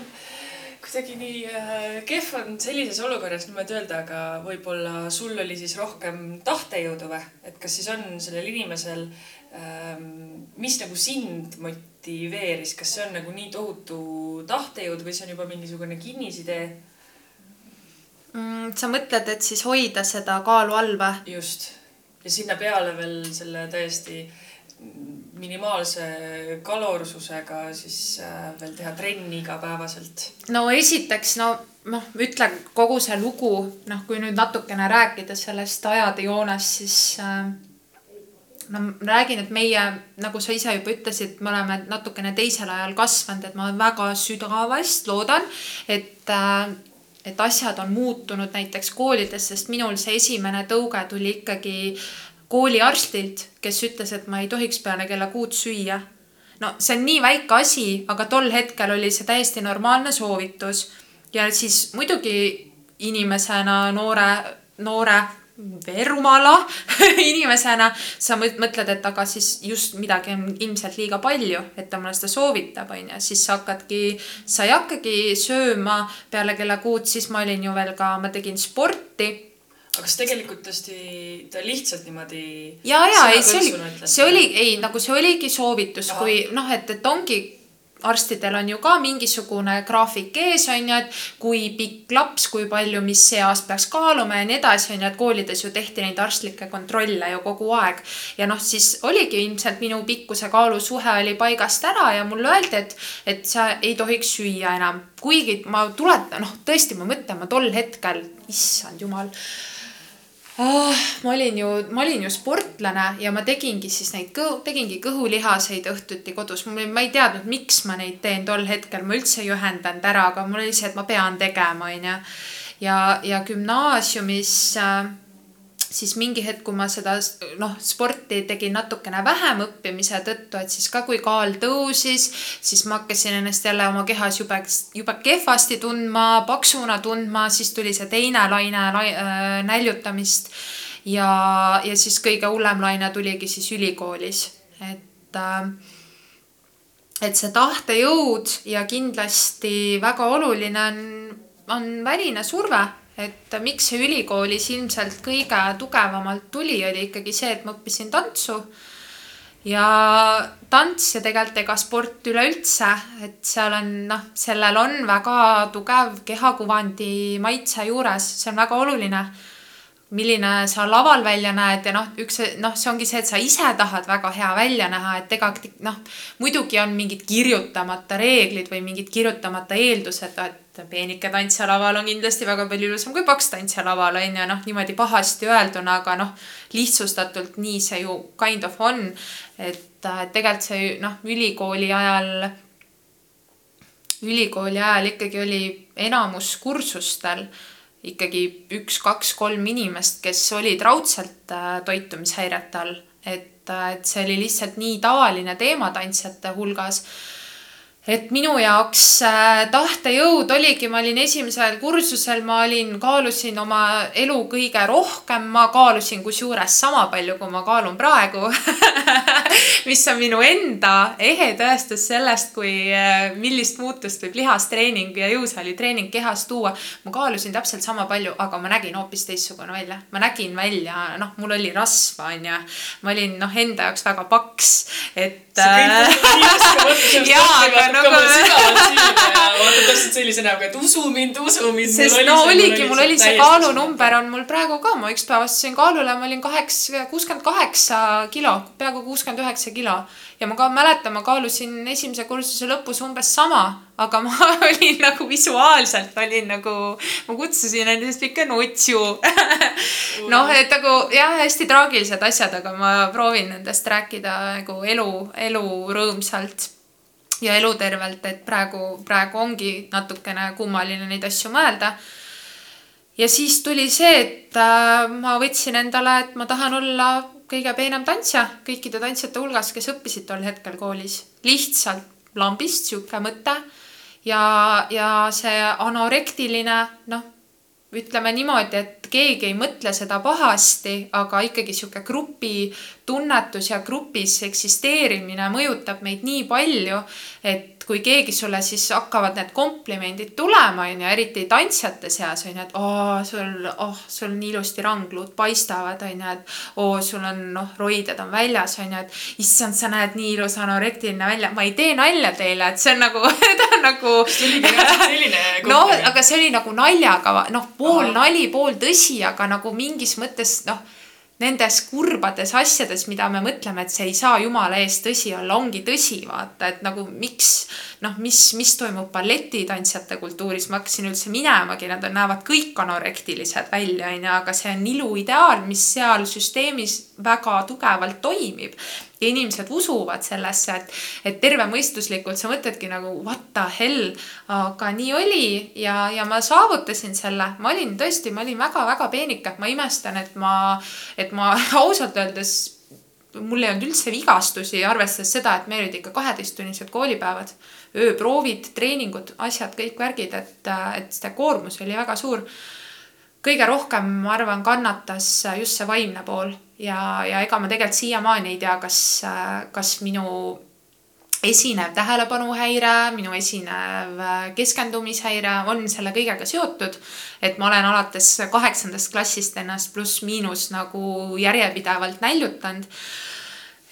kuidagi nii äh, kehv on sellises olukorras niimoodi öelda, aga võib-olla sul oli siis rohkem tahtejõudu või? et kas siis on sellel inimesel äh, Ehm, mis nagu sind motiveeris, kas see on nagu nii tohutu tahtejõud või see on juba mingisugune kinnisidee mm,? sa mõtled, et siis hoida seda kaalu all või? just ja sinna peale veel selle täiesti minimaalse kalorsusega siis äh, veel teha trenni igapäevaselt. no esiteks no noh, ütle kogu see lugu, noh, kui nüüd natukene rääkida sellest ajade joonest, siis äh, no ma räägin, et meie, nagu sa ise juba ütlesid, me oleme natukene teisel ajal kasvanud, et ma väga südavast loodan, et äh, et asjad on muutunud näiteks koolides, sest minul see esimene tõuge tuli ikkagi kooliarstilt, kes ütles, et ma ei tohiks peale kella kuut süüa. no see on nii väike asi, aga tol hetkel oli see täiesti normaalne soovitus. ja siis muidugi inimesena, noore, noore rumala (laughs) inimesena sa mõtled, et aga siis just midagi on ilmselt liiga palju, et ta mulle seda soovitab, onju, siis sa hakkadki, sa ei hakkagi sööma peale kella kuut, siis ma olin ju veel ka, ma tegin sporti aga kas tegelikult tõesti ta lihtsalt niimoodi. ja, ja ei, see oli, see oli, ei nagu see oligi soovitus, kui noh, et, et ongi arstidel on ju ka mingisugune graafik ees, on ju, et kui pikk laps, kui palju, mis eas peaks kaaluma ja nii edasi, on ju, et koolides ju tehti neid arstlikke kontrolle ju kogu aeg. ja noh, siis oligi ilmselt minu pikkuse kaalu suhe oli paigast ära ja mulle öeldi, et, et sa ei tohiks süüa enam. kuigi ma tuletan, noh, tõesti, ma mõtlen, ma tol hetkel, issand jumal oh,. ma olin ju, ma olin ju sportlane ja ma tegingi siis neid kõhu, tegingi kõhulihaseid õhtuti kodus. ma ei teadnud, miks ma neid teen tol hetkel, ma üldse ei ühendanud ära, aga mul oli see, et ma pean tegema, onju. ja, ja gümnaasiumis äh, siis mingi hetk, kui ma seda noh, sporti tegin natukene vähem õppimise tõttu, et siis ka kui kaal tõusis, siis ma hakkasin ennast jälle oma kehas jube, jube kehvasti tundma, paksuna tundma, siis tuli see teine laine lai, äh, näljutamist. ja, ja siis kõige hullem laine tuligi siis ülikoolis, et äh, et see tahtejõud ja kindlasti väga oluline on, on väline surve et miks see ülikoolis ilmselt kõige tugevamalt tuli, oli ikkagi see, et ma õppisin tantsu. ja tants ja tegelikult ega sport üleüldse, et seal on noh, sellel on väga tugev kehakuvandi maitse juures, see on väga oluline. Milline sa laval välja näed ja noh, üks noh, see ongi see, et sa ise tahad väga hea välja näha, et ega noh, muidugi on mingid kirjutamata reeglid või mingid kirjutamata eeldused, et peenike tantsija laval on kindlasti väga palju ilusam kui paks tantsija laval on ju, noh niimoodi pahasti öelduna, aga noh, lihtsustatult nii see ju kind of on. et tegelikult see noh, ülikooli ajal, ülikooli ajal ikkagi oli enamus kursustel ikkagi üks, kaks, kolm inimest, kes olid raudselt äh, toitumishäirete all. et, äh, et see oli lihtsalt nii tavaline teema tantsijate hulgas et minu jaoks äh, tahtejõud oligi, ma olin esimesel kursusel, ma olin, kaalusin oma elu kõige rohkem, ma kaalusin kusjuures sama palju, kui ma kaalun praegu (laughs) mis on minu enda ehe tõestus sellest, kui, äh, millist muutust võib lihastreening ja jõusaalitreening kehas tuua. ma kaalusin täpselt sama palju, aga ma nägin hoopis teistsugune välja. ma nägin välja, noh, mul oli rasva, onju. ma olin, noh, enda jaoks väga paks, et. Jaa, aga nagu. (laughs) vaata täpselt sellise näoga, et usu mind, usu mind. sest no oligi, mul oli see kaalunumber on mul praegu ka, ma üks päev astusin kaalule, ma olin kaheksa, kuuskümmend kaheksa kilo, peaaegu kuuskümmend üheksa kilo. ja ma ka mäletan, ma kaalusin esimese kursuse lõpus umbes sama, aga ma (laughs) olin nagu visuaalselt olin nagu, ma kutsusin endast ikka nutsu (laughs) noh, et nagu jah, hästi traagilised asjad, aga ma proovin nendest rääkida nagu elu, elu rõõmsalt ja elutervelt, et praegu, praegu ongi natukene kummaline neid asju mõelda. ja siis tuli see, et äh, ma võtsin endale, et ma tahan olla kõige peenem tantsija kõikide tantsijate hulgas, kes õppisid tol hetkel koolis. lihtsalt lambist sihuke mõte ja, ja see anorektiline, noh, ütleme niimoodi, et keegi ei mõtle seda pahasti, aga ikkagi sihuke grupitunnetus ja grupis eksisteerimine mõjutab meid nii palju, et kui keegi sulle siis hakkavad need komplimendid tulema, onju, eriti tantsijate seas onju, et oo, sul, oh, sul nii ilusti rangluud paistavad, onju, et oo, sul on noh, roided on väljas, onju, et issand, sa näed nii ilus anorektiline välja. ma ei tee nalja teile, et see on nagu (laughs) ta on nagu. (laughs) noh, aga see oli nagu naljaga, noh, pool Aha. nali, pool tõsi, aga nagu mingis mõttes noh nendes kurbades asjades, mida me mõtleme, et see ei saa jumala eest tõsi olla, ongi tõsi, vaata, et nagu miks noh, mis, mis toimub balletitantsijate kultuuris, ma hakkasin üldse minemagi, nad näevad kõik anorektilised välja, onju, aga see on iluideaal, mis seal süsteemis väga tugevalt toimib ja inimesed usuvad sellesse, et, et tervemõistuslikult sa mõtledki nagu what the hell, aga nii oli ja, ja ma saavutasin selle, ma olin tõesti, ma olin väga-väga peenike, ma imestan, et ma, et ma (laughs) ausalt öeldes mul ei olnud üldse vigastusi, arvestades seda, et meil olid ikka kaheteisttunnised koolipäevad, ööproovid, treeningud, asjad, kõik värgid, et, et see koormus oli väga suur. Kõige rohkem, ma arvan, kannatas just see vaimne pool ja, ja ega ma tegelikult siiamaani ei tea, kas, kas minu esinev tähelepanuhäire, minu esinev keskendumishäire on selle kõigega seotud. et ma olen alates kaheksandast klassist ennast pluss-miinus nagu järjepidevalt näljutanud.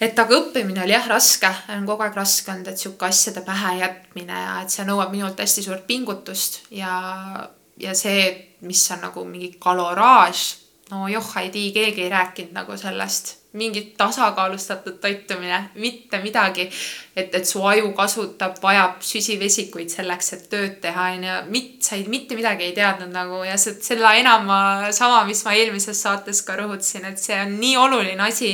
et aga õppimine oli jah raske, on kogu aeg raske olnud, et sihuke asjade pähe jätmine ja et see nõuab minult hästi suurt pingutust ja, ja see, mis on nagu mingi kaloraaž no joh, ei tea, keegi ei rääkinud nagu sellest, mingit tasakaalustatud toitumine, mitte midagi. et, et su aju kasutab, vajab süsivesikuid selleks, et tööd teha, onju. mit-, sa ei, mitte midagi ei teadnud nagu ja see, selle enam ma, sama, mis ma eelmises saates ka rõhutasin, et see on nii oluline asi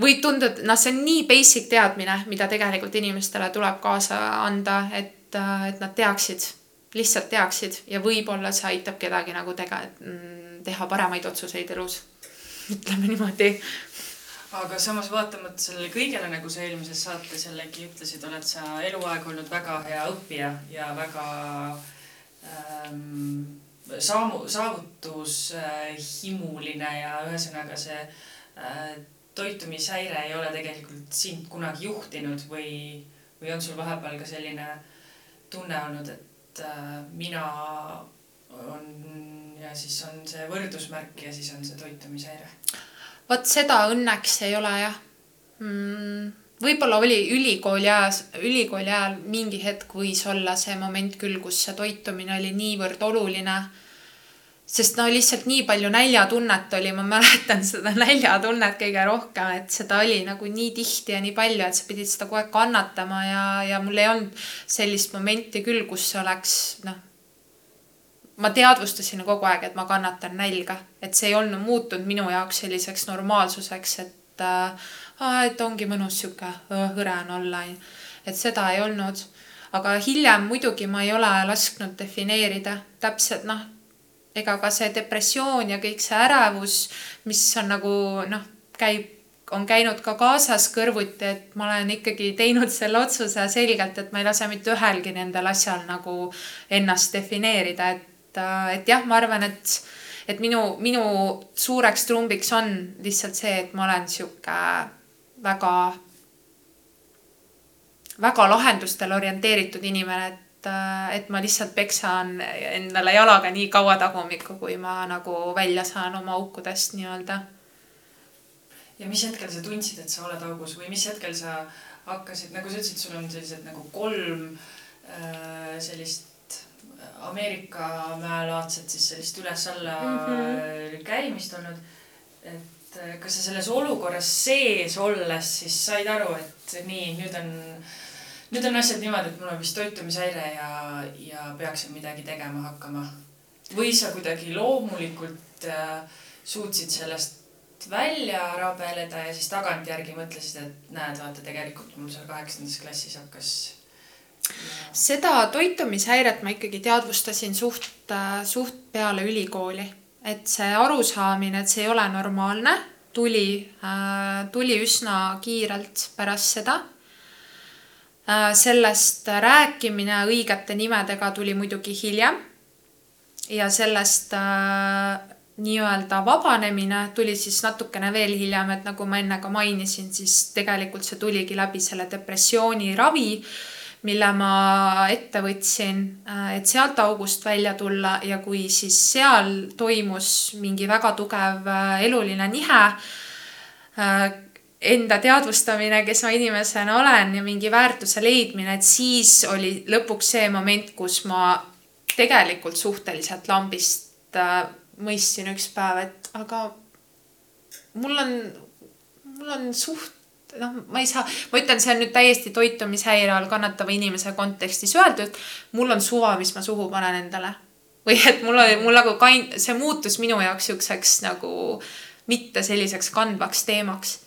võib tunduda, noh, see on nii basic teadmine, mida tegelikult inimestele tuleb kaasa anda, et, et nad teaksid, lihtsalt teaksid ja võib-olla see aitab kedagi nagu tege-, teha paremaid otsuseid elus. ütleme niimoodi. aga samas vaatamata sellele kõigele, nagu sa eelmises saates jällegi ütlesid, oled sa eluaeg olnud väga hea õppija ja väga ähm, saamu, saavutushimuline ja ühesõnaga see äh, toitumishäire ei ole tegelikult sind kunagi juhtinud või, või on sul vahepeal ka selline tunne olnud, et äh, mina on ja siis on see võrdusmärk ja siis on see toitumishäire. vot seda õnneks ei ole jah mm võib-olla oli ülikooli ajas, ülikooli ajal mingi hetk võis olla see moment küll, kus see toitumine oli niivõrd oluline. Sest no lihtsalt nii palju näljatunnet oli, ma mäletan (laughs) seda näljatunnet kõige rohkem, et seda oli nagu nii tihti ja nii palju, et sa pidid seda kogu aeg kannatama ja, ja mul ei olnud sellist momenti küll, kus oleks noh. ma teadvustasin kogu aeg, et ma kannatan nälga, et see ei olnud muutunud minu jaoks selliseks normaalsuseks, et äh, et ongi mõnus sihuke hõre on olla, et seda ei olnud aga hiljem muidugi ma ei ole lasknud defineerida täpselt noh, ega ka see depressioon ja kõik see ärevus, mis on nagu noh, käib, on käinud ka kaasas kõrvuti, et ma olen ikkagi teinud selle otsuse selgelt, et ma ei lase mitte ühelgi nendel asjal nagu ennast defineerida, et, et jah, ma arvan, et, et minu, minu suureks trumbiks on lihtsalt see, et ma olen sihuke väga, väga lahendustele orienteeritud inimene, et et, äh, et ma lihtsalt peksan endale jalaga nii kaua tagumikku, kui ma nagu välja saan oma aukudest nii-öelda. ja mis hetkel sa tundsid, et sa oled augus või mis hetkel sa hakkasid, nagu sa ütlesid, sul on sellised nagu kolm äh, sellist Ameerika mäelaadset siis sellist üles-alla mm -hmm. käimist olnud. et äh, kas sa selles olukorras sees olles siis said aru, et nii, nüüd on nüüd on asjad niimoodi, et mul on vist toitumishäire ja, ja peaksin midagi tegema hakkama. või sa kuidagi loomulikult äh, suutsid sellest välja rabeleda ja siis tagantjärgi mõtlesid, et näed, vaata tegelikult mul seal kaheksandas klassis hakkas ja.... seda toitumishäiret ma ikkagi teadvustasin suht, äh, suht peale ülikooli, et see arusaamine, et see ei ole normaalne, tuli äh,, tuli üsna kiirelt pärast seda sellest rääkimine õigete nimedega tuli muidugi hiljem. ja sellest äh, nii-öelda vabanemine tuli siis natukene veel hiljem, et nagu ma enne ka mainisin, siis tegelikult see tuligi läbi selle depressiooni ravi, mille ma ette võtsin, äh, et sealt august välja tulla ja kui siis seal toimus mingi väga tugev eluline nihe enda teadvustamine, kes ma inimesena olen ja mingi väärtuse leidmine, et siis oli lõpuks see moment, kus ma tegelikult suhteliselt lambist äh, mõistsin üks päev, et aga mul on, mul on suht noh, ma ei saa, ma ütlen, see on nüüd täiesti toitumishäire all kannatava inimese kontekstis öeldud. mul on suva, mis ma suhu panen endale või et mul oli, mul nagu kain-, see muutus minu jaoks siukseks nagu mitte selliseks kandvaks teemaks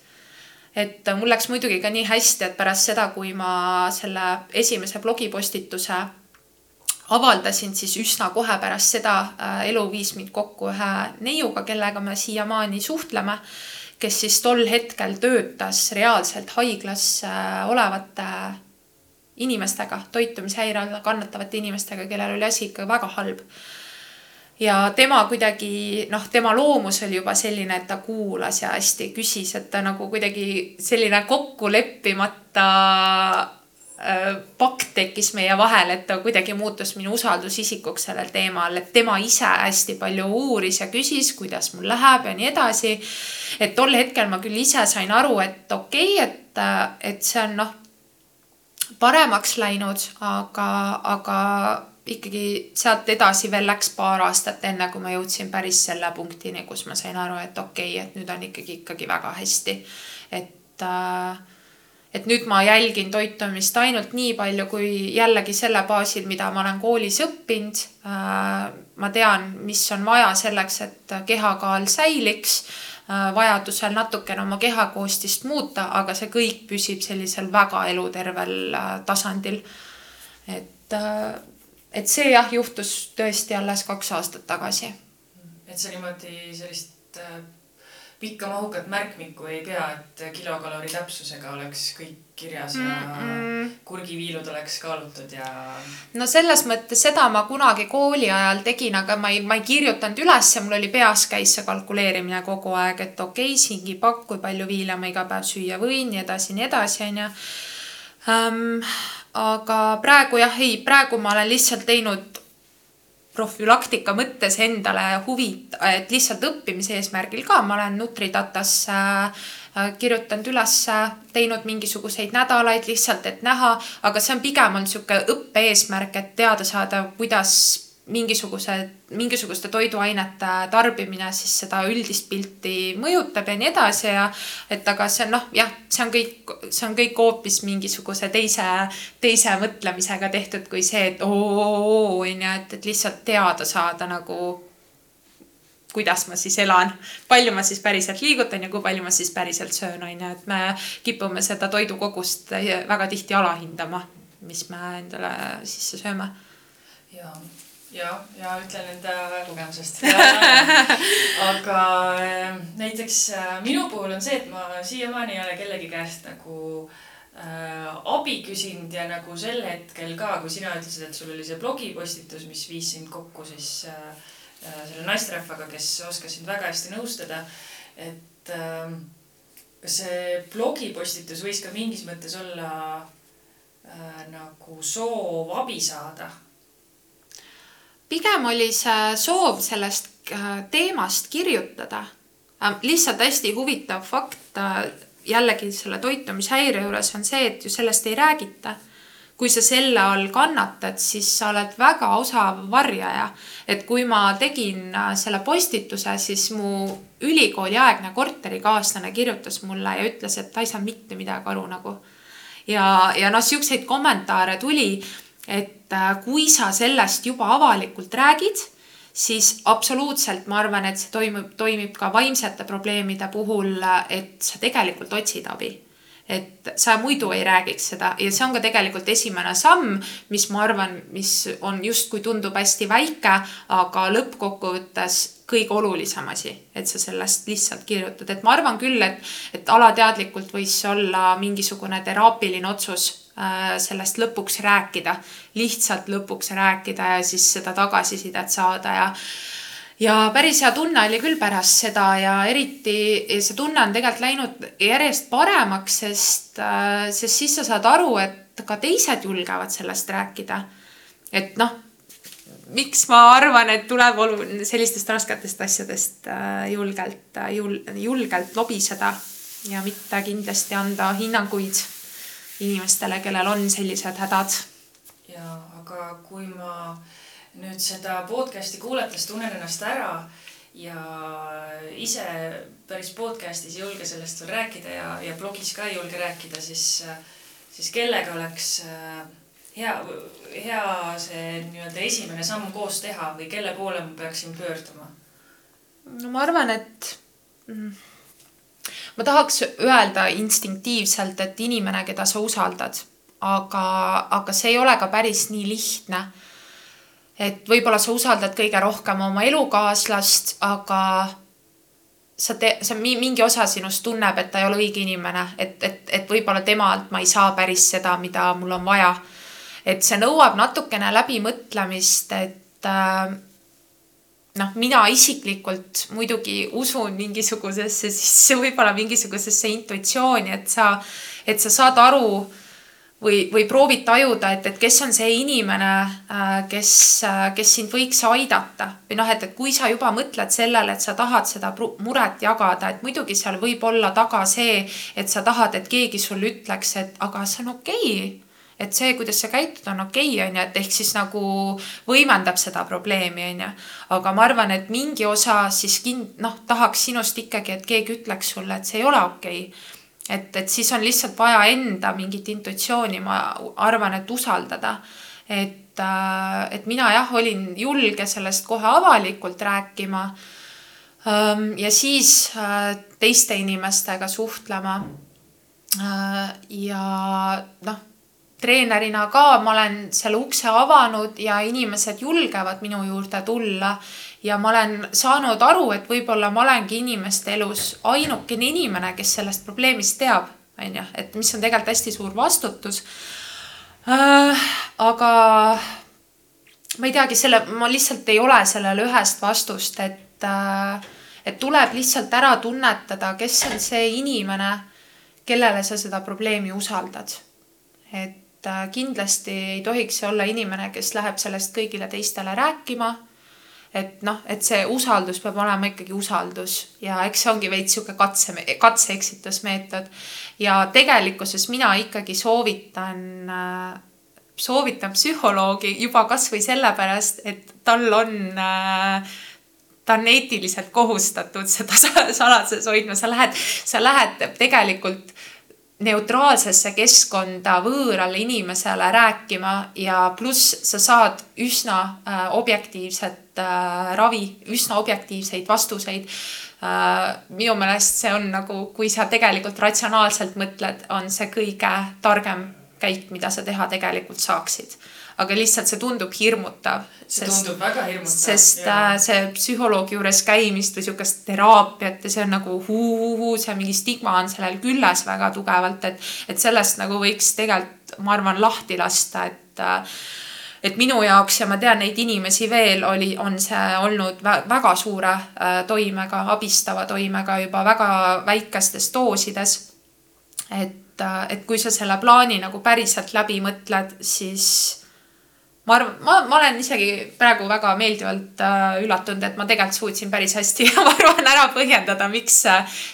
et mul läks muidugi ka nii hästi, et pärast seda, kui ma selle esimese blogipostituse avaldasin, siis üsna kohe pärast seda äh, elu viis mind kokku ühe neiuga, kellega me siiamaani suhtleme, kes siis tol hetkel töötas reaalselt haiglas äh, olevate inimestega, toitumishäire all kannatavate inimestega, kellel oli asi ikka väga halb ja tema kuidagi noh, tema loomus oli juba selline, et ta kuulas ja hästi küsis, et ta nagu kuidagi selline kokkuleppimata äh, pakt tekkis meie vahel, et ta kuidagi muutus minu usaldusisikuks sellel teemal, et tema ise hästi palju uuris ja küsis, kuidas mul läheb ja nii edasi. et tol hetkel ma küll ise sain aru, et okei okay,, et, et see on noh, paremaks läinud, aga, aga ikkagi sealt edasi veel läks paar aastat, enne kui ma jõudsin päris selle punktini, kus ma sain aru, et okei okay,, et nüüd on ikkagi, ikkagi väga hästi. et äh, et nüüd ma jälgin toitumist ainult nii palju, kui jällegi selle baasil, mida ma olen koolis õppinud. Äh, ma tean, mis on vaja selleks, et kehakaal säiliks, äh, vajadusel natukene oma kehakoostist muuta, aga see kõik püsib sellisel väga elutervel tasandil. et et see jah, juhtus tõesti alles kaks aastat tagasi. et sa niimoodi sellist äh, pikka mahukat märkmikku ei pea, et kilokalori täpsusega oleks kõik kirjas ja mm -mm. kurgiviilud oleks kaalutud ja. no selles mõttes seda ma kunagi kooli ajal tegin, aga ma ei, ma ei kirjutanud ülesse, mul oli peas käis see kalkuleerimine kogu aeg, et okei okay,, singipakk, kui palju viile ma iga päev süüa võin, nii edasi, nii edasi, onju aga praegu jah, ei, praegu ma olen lihtsalt teinud profülaktika mõttes endale huvi, et lihtsalt õppimise eesmärgil ka, ma olen Nutridatasse äh, kirjutanud üles, teinud mingisuguseid nädalaid lihtsalt, et näha, aga see on pigem on niisugune õppe eesmärk, et teada saada, kuidas mingisugused, mingisuguste toiduainete tarbimine siis seda üldist pilti mõjutab ja nii edasi ja et aga see noh, jah, see on kõik, see on kõik hoopis mingisuguse teise, teise mõtlemisega tehtud kui see, et oo, onju, et, et lihtsalt teada saada nagu kuidas ma siis elan, palju ma siis päriselt liigutan ja kui palju ma siis päriselt söön, onju, et me kipume seda toidukogust väga tihti alahindama, mis me endale sisse sööme. ja ja, ja ütlen enda kogemusest. (laughs) aga äh, näiteks äh, minu puhul on see, et ma siiamaani ei ole kellegi käest nagu äh, abi küsinud ja nagu sel hetkel ka, kui sina ütlesid, et sul oli see blogipostitus, mis viis sind kokku siis äh, selle naisterahvaga, kes oskas sind väga hästi nõustada. et äh, kas see blogipostitus võis ka mingis mõttes olla äh, nagu soov abi saada pigem oli see soov sellest äh, teemast kirjutada. Äh, lihtsalt hästi huvitav fakt äh, jällegi selle toitumishäire juures on see, et ju sellest ei räägita. kui sa selle all kannatad, siis sa oled väga osav varjaja. et kui ma tegin selle postituse, siis mu ülikooliaegne korterikaaslane kirjutas mulle ja ütles, et ta ei saa mitte midagi aru nagu. ja, ja noh, siukseid kommentaare tuli et äh, kui sa sellest juba avalikult räägid, siis absoluutselt ma arvan, et see toimub, toimib ka vaimsete probleemide puhul, et sa tegelikult otsid abi. Et sa muidu ei räägiks seda ja see on ka tegelikult esimene samm, mis ma arvan, mis on justkui tundub hästi väike, aga lõppkokkuvõttes kõige olulisem asi, et sa sellest lihtsalt kirjutad, et ma arvan küll, et, et alateadlikult võis olla mingisugune teraapiline otsus sellest lõpuks rääkida, lihtsalt lõpuks rääkida ja siis seda tagasisidet saada ja ja päris hea tunne oli küll pärast seda ja eriti see tunne on tegelikult läinud järjest paremaks, sest, äh, sest siis sa saad aru, et ka teised julgevad sellest rääkida. et noh, miks ma arvan, et tuleb olu-, sellistest rasketest asjadest äh, julgelt, jul-, julgelt lobiseda ja mitte kindlasti anda hinnanguid inimestele, kellel on sellised hädad. ja, aga kui ma nüüd seda podcast'i kuulates tunnen ennast ära ja ise päris podcast'is ei julge sellest veel rääkida ja, ja blogis ka ei julge rääkida, siis, siis kellega oleks äh, hea, hea see nii-öelda esimene samm koos teha või kelle poole ma peaksin pöörduma? no ma arvan, et mm, ma tahaks öelda instinktiivselt, et inimene, keda sa usaldad, aga, aga see ei ole ka päris nii lihtne. et võib-olla sa usaldad kõige rohkem oma elukaaslast, aga sa te-, sa mingi osa sinust tunneb, et ta ei ole õige inimene, et, et, et võib-olla temalt ma ei saa päris seda, mida mul on vaja. et see nõuab natukene läbimõtlemist, et äh, noh, mina isiklikult muidugi usun mingisugusesse sisse, võib-olla mingisugusesse intuitsiooni, et sa, et sa saad aru või, või proovid tajuda, et, et kes on see inimene, äh, kes, äh, kes sind võiks aidata. Või noh, et, et kui sa juba mõtled sellele, et sa tahad seda muret jagada, et muidugi seal võib olla taga see, et sa tahad, et keegi sulle ütleks, et aga see on okei. okay et see, kuidas sa käitud, on okei okay,, onju, et ehk siis nagu võimendab seda probleemi, onju. aga ma arvan, et mingi osa siis kind-, noh, tahaks sinust ikkagi, et keegi ütleks sulle, et see ei ole okei okay. et, et siis on lihtsalt vaja enda mingit intuitsiooni, ma arvan, et usaldada. et, äh, et mina jah, olin julge sellest kohe avalikult rääkima. Ja siis äh, teiste inimestega suhtlema. Äh, ja noh treenerina ka ma olen selle ukse avanud ja inimesed julgevad minu juurde tulla. ja ma olen saanud aru, et võib-olla ma olengi inimeste elus ainukene inimene, kes sellest probleemist teab, on ju, et mis on tegelikult hästi suur vastutus äh,. aga ma ei teagi, selle, ma lihtsalt ei ole sellele ühest vastust, et äh,, et tuleb lihtsalt ära tunnetada, kes on see inimene, kellele sa seda probleemi usaldad. et et äh, kindlasti ei tohiks see olla inimene, kes läheb sellest kõigile teistele rääkima. et noh, et see usaldus peab olema ikkagi usaldus ja eks see ongi veits sihuke katse, katse-eksitusmeetod. ja tegelikkuses mina ikkagi soovitan äh, soovitan psühholoogi juba kasvõi sellepärast, et tal on äh, ta on eetiliselt kohustatud seda (laughs) saladuses hoidma, sa lähed, sa lähed tegelikult neutraalsesse keskkonda võõrale inimesele rääkima ja pluss sa saad üsna äh, objektiivset äh, ravi, üsna objektiivseid vastuseid äh,. minu meelest see on nagu, kui sa tegelikult ratsionaalselt mõtled, on see kõige targem käik, mida sa teha tegelikult saaksid aga lihtsalt see tundub hirmutav. see sest, tundub väga hirmutav. sest ja. Äh, see psühholoogi juures käimist või sihukest teraapiat ja see on nagu huu-huu, see mingi stigma on sellel küljes väga tugevalt, et, et sellest nagu võiks tegelikult, ma arvan, lahti lasta, et äh, et minu jaoks ja ma tean neid inimesi veel oli, on see olnud väga suure äh, toimega, abistava toimega juba väga väikestes doosides. et, et kui sa selle plaani nagu päriselt läbi mõtled, siis ma arvan, ma, ma olen isegi praegu väga meeldivalt äh, üllatunud, et ma tegelikult suutsin päris hästi (laughs) ma arvan ära põhjendada, miks,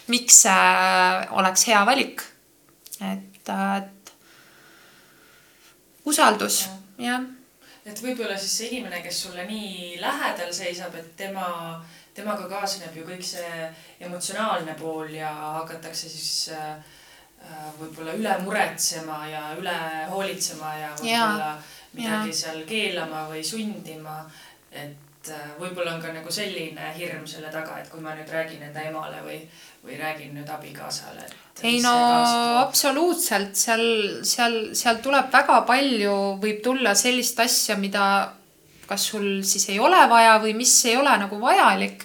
miks äh, oleks hea valik. et äh,, et usaldus, jah. et võib-olla siis see inimene, kes sulle nii lähedal seisab, et tema, temaga kaasneb ju kõik see emotsionaalne pool ja hakatakse siis äh, äh võib-olla üle muretsema ja üle hoolitsema ja võib-olla midagi ja. seal keelama või sundima. et äh, võib-olla on ka nagu selline hirm selle taga, et kui ma nüüd räägin enda emale või, või räägin nüüd abikaasale. ei no absoluutselt, seal, seal, seal tuleb väga palju, võib tulla sellist asja, mida kas sul siis ei ole vaja või mis ei ole nagu vajalik.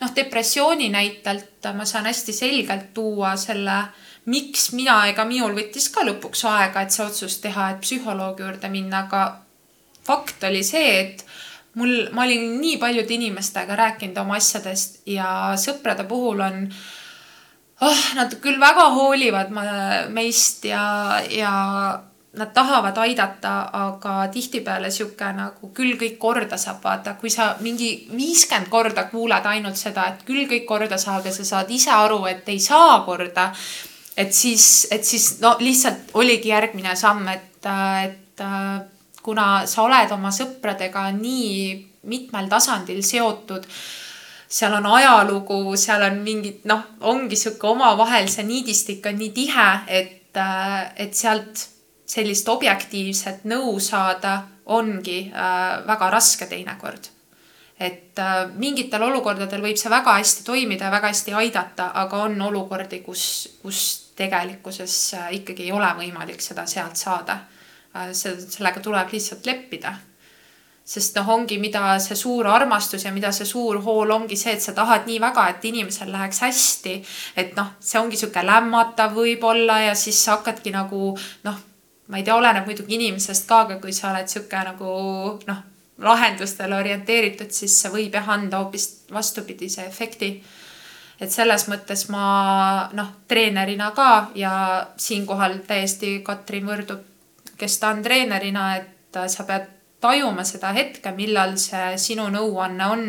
noh, depressiooni näitelt ma saan hästi selgelt tuua selle äh, miks mina ega minul võttis ka lõpuks aega, et see otsus teha, et psühholoogi juurde minna, aga fakt oli see, et mul, ma olin nii paljude inimestega rääkinud oma asjadest ja sõprade puhul on oh, nad küll väga hoolivad meist ja, ja nad tahavad aidata, aga tihtipeale sihuke nagu küll kõik korda saab, vaata, kui sa mingi viiskümmend korda kuulad ainult seda, et küll kõik korda saab ja sa saad ise aru, et ei saa korda et siis, et siis no lihtsalt oligi järgmine samm, et, et kuna sa oled oma sõpradega nii mitmel tasandil seotud, seal on ajalugu, seal on mingid noh, ongi sihuke omavahel see niidistik on nii tihe, et, et sealt sellist objektiivset nõu saada ongi väga raske teinekord. Et mingitel olukordadel võib see väga hästi toimida ja väga hästi aidata, aga on olukordi, kus, kus tegelikkuses äh, ikkagi ei ole võimalik seda sealt saada. Äh, sellega tuleb lihtsalt leppida. sest noh, ongi, mida see suur armastus ja mida see suur hool ongi see, et sa tahad nii väga, et inimesel läheks hästi. et noh, see ongi sihuke lämmatav võib-olla ja siis sa hakkadki nagu noh, ma ei tea, oleneb muidugi inimesest ka, aga kui sa oled sihuke nagu noh lahendustele orienteeritud, siis see võib jah anda hoopis vastupidise efekti. Et selles mõttes ma noh, treenerina ka ja siinkohal täiesti Katrin võrdub, kes ta on treenerina, et sa pead tajuma seda hetke, millal see sinu nõuanne on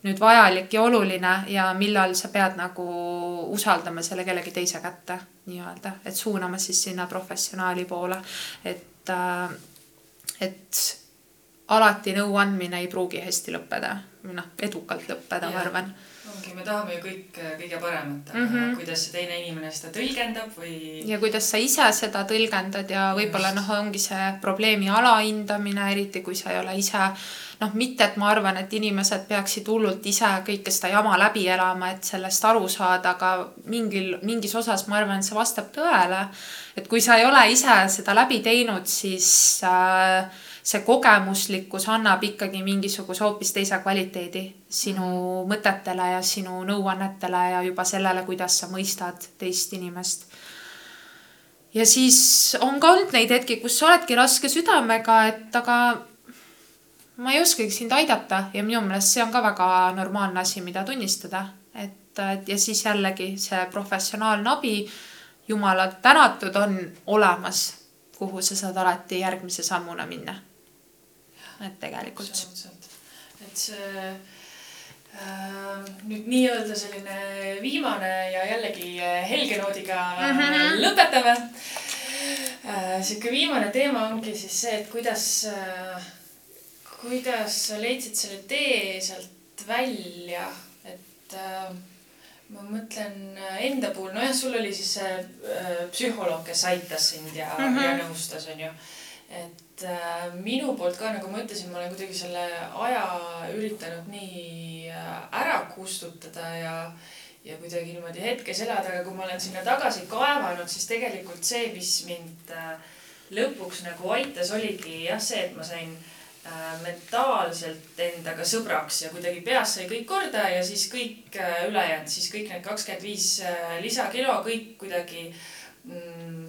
nüüd vajalik ja oluline ja millal sa pead nagu usaldama selle kellegi teise kätte nii-öelda, et suunama siis sinna professionaali poole, et, äh, et alati nõuandmine ei pruugi hästi lõppeda, noh, edukalt lõppeda, ma arvan. Ongi, me tahame ju kõik äh, kõige paremat, aga mm -hmm. kuidas see teine inimene seda tõlgendab või. ja kuidas sa ise seda tõlgendad ja võib-olla noh, ongi see probleemi alahindamine, eriti kui sa ei ole ise noh, mitte et ma arvan, et inimesed peaksid hullult ise kõike seda jama läbi elama, et sellest aru saada, aga mingil, mingis osas ma arvan, see vastab tõele. et kui sa ei ole ise seda läbi teinud, siis äh, see kogemuslikkus annab ikkagi mingisuguse hoopis teise kvaliteedi sinu mõtetele ja sinu nõuannetele ja juba sellele, kuidas sa mõistad teist inimest. ja siis on ka olnud neid hetki, kus sa oledki raske südamega, et aga ma ei oskagi sind aidata ja minu meelest see on ka väga normaalne asi, mida tunnistada, et, et ja siis jällegi see professionaalne abi, jumala tänatud, on olemas, kuhu sa saad alati järgmise sammuna minna et tegelikult. et see äh, nüüd nii-öelda selline viimane ja jällegi helge noodiga mm -hmm. lõpetame äh,. sihuke viimane teema ongi siis see, et kuidas äh,, kuidas sa leidsid selle tee sealt välja, et äh, ma mõtlen enda puhul, nojah, sul oli siis see äh, psühholoog, kes aitas sind ja mm, -hmm. ja nõustas, onju. et äh, minu poolt ka, nagu ma ütlesin, ma olen kuidagi selle aja üritanud nii äh, ära kustutada ja ja kuidagi niimoodi hetkes elada, aga kui ma olen sinna tagasi kaevanud, siis tegelikult see, mis mind äh, lõpuks nagu aitas, oligi jah, see, et ma sain mentaalselt endaga sõbraks ja kuidagi peas sai kõik korda ja siis kõik ülejäänud, siis kõik need kakskümmend viis lisakilo, kõik kuidagi mm,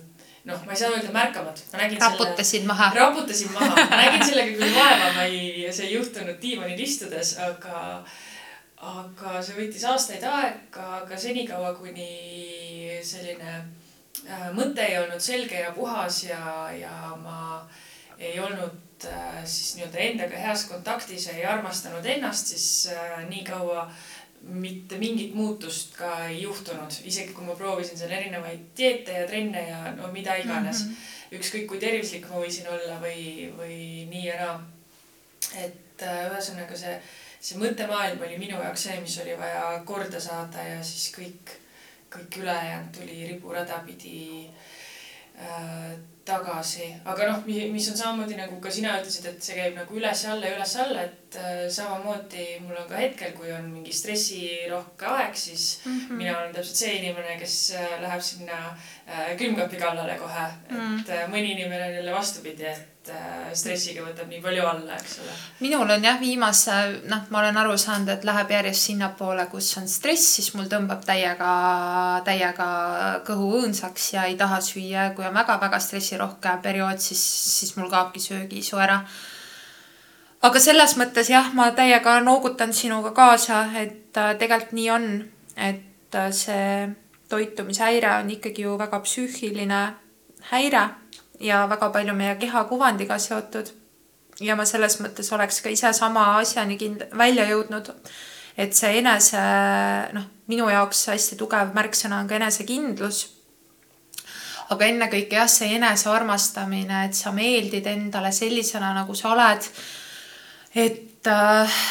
noh, ma ei saa öelda märkamatu. raputasid selle, maha. raputasin maha, nägin sellega küll vaeva, ma ei, see ei juhtunud diivanil istudes, aga aga see võttis aastaid aega, aga senikaua, kuni selline äh, mõte ei olnud selge ja puhas ja, ja ma ei olnud äh, siis nii-öelda endaga heas kontaktis ja ei armastanud ennast, siis äh, nii kaua mitte mingit muutust ka ei juhtunud, isegi kui ma proovisin seal erinevaid dieete ja trenne ja no mida iganes mm. -hmm. ükskõik kui tervislik ma võisin olla või, või nii ja naa. et äh, ühesõnaga see see mõttemaailm oli minu jaoks see, mis oli vaja korda saada ja siis kõik, kõik ülejäänud tuli riburada pidi äh, tagasi. aga noh, mis on samamoodi nagu ka sina ütlesid, et see käib nagu üles-alla ja üles-alla, et äh, samamoodi mul on ka hetkel, kui on mingi stressirohke aeg, siis mm -hmm. mina olen täpselt see inimene, kes äh, läheb sinna äh, külmkapi kallale kohe mm. -hmm. et mõni inimene on jälle vastupidi, et et äh, stressiga võtab nii palju alla, eks ole. minul on jah, viimase, noh, ma olen aru saanud, et läheb järjest sinnapoole, kus on stress, siis mul tõmbab täiega, täiega kõhu õõnsaks ja ei taha süüa. kui on väga-väga stressirohke periood, siis, siis mul kaobki söögiisu ära. aga selles mõttes jah, ma täiega noogutan sinuga kaasa, et äh, tegelikult nii on, et äh, see toitumishäire on ikkagi ju väga psüühiline häire ja väga palju meie kehakuvandiga seotud. ja ma selles mõttes oleks ka ise sama asjani kind-, välja jõudnud. et see enese, noh, minu jaoks hästi tugev märksõna on ka enesekindlus. aga ennekõike jah, see enesearmastamine, et sa meeldid endale sellisena, nagu sa oled. et äh,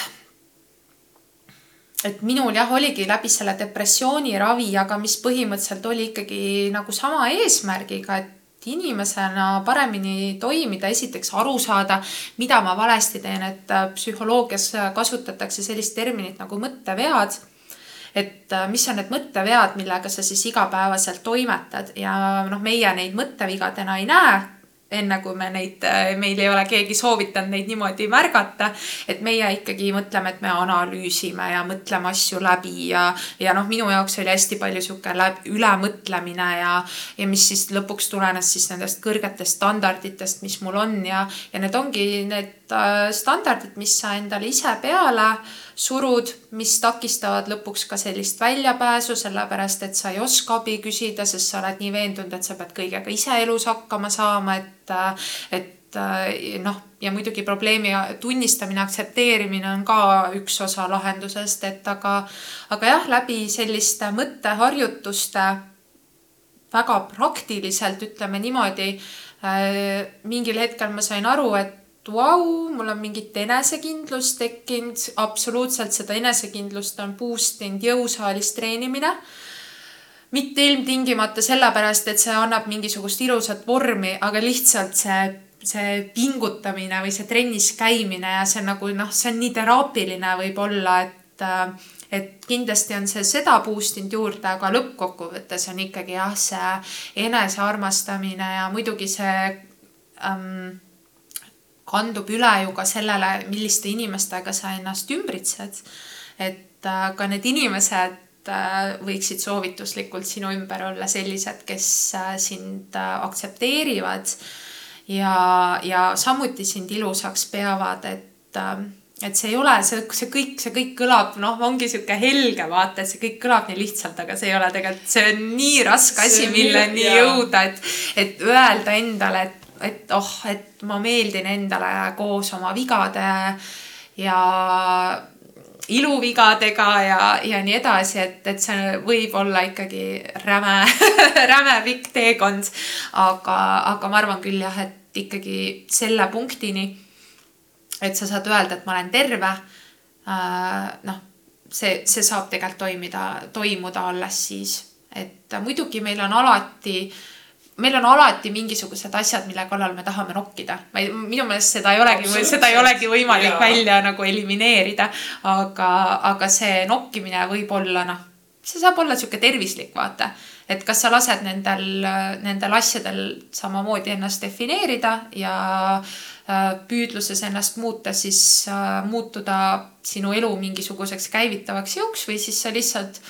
et minul jah, oligi läbi selle depressiooni ravi, aga mis põhimõtteliselt oli ikkagi nagu sama eesmärgiga, et inimesena paremini toimida, esiteks aru saada, mida ma valesti teen, et äh, psühholoogias kasutatakse sellist terminit nagu mõttevead. et äh, mis on need mõttevead, millega sa siis igapäevaselt toimetad ja noh, meie neid mõttevigadena ei näe enne kui me neid, äh, meil ei ole keegi soovitanud neid niimoodi märgata. et meie ikkagi mõtleme, et me analüüsime ja mõtleme asju läbi ja, ja noh, minu jaoks oli hästi palju sihuke ülemõtlemine ja, ja mis siis lõpuks tulenes siis nendest kõrgetest standarditest, mis mul on ja, ja need ongi need standardid, mis sa endale ise peale surud, mis takistavad lõpuks ka sellist väljapääsu, sellepärast et sa ei oska abi küsida, sest sa oled nii veendunud, et sa pead kõigega ise elus hakkama saama, et, et noh, ja muidugi probleemi tunnistamine, aktsepteerimine on ka üks osa lahendusest, et aga, aga jah, läbi selliste mõtteharjutuste väga praktiliselt, ütleme niimoodi, mingil hetkel ma sain aru, et vau, mul on mingit enesekindlust tekkinud, absoluutselt seda enesekindlust on boost inud jõusaalis treenimine. mitte ilmtingimata sellepärast, et see annab mingisugust ilusat vormi, aga lihtsalt see, see pingutamine või see trennis käimine ja see nagu noh, see on nii teraapiline võib-olla, et et kindlasti on see seda boost inud juurde, aga lõppkokkuvõttes on ikkagi jah, see enesearmastamine ja muidugi see ähm, kandub üle ju ka sellele, milliste inimestega sa ennast ümbritsed. et äh, ka need inimesed äh, võiksid soovituslikult sinu ümber olla sellised, kes äh, sind aktsepteerivad ja, ja samuti sind ilusaks peavad, et et see ei ole, see, see kõik, see kõik kõlab, noh, ongi sihuke helge vaata, et see kõik kõlab nii lihtsalt, aga see ei ole tegelikult, see on nii raske asi, milleni jõuda, et, et öelda endale, et et oh, et ma meeldin endale koos oma vigade ja iluvigadega ja, ja nii edasi, et, et see võib olla ikkagi räme (laughs) räme pikk teekond. aga, aga ma arvan küll jah, et ikkagi selle punktini, et sa saad öelda, et ma olen terve äh,. noh, see, see saab tegelikult toimida, toimuda alles siis, et muidugi meil on alati äh, meil on alati mingisugused asjad, mille kallal me tahame nokkida. ma ei, minu meelest seda ei olegi, seda ei olegi võimalik ja. välja nagu elimineerida. aga, aga see nokkimine võib olla noh, see saab olla sihuke tervislik, vaata. et kas sa lased nendel, nendel asjadel samamoodi ennast defineerida ja äh, püüdluses ennast muuta, siis äh, muutuda sinu elu mingisuguseks käivitavaks jõuks või siis sa lihtsalt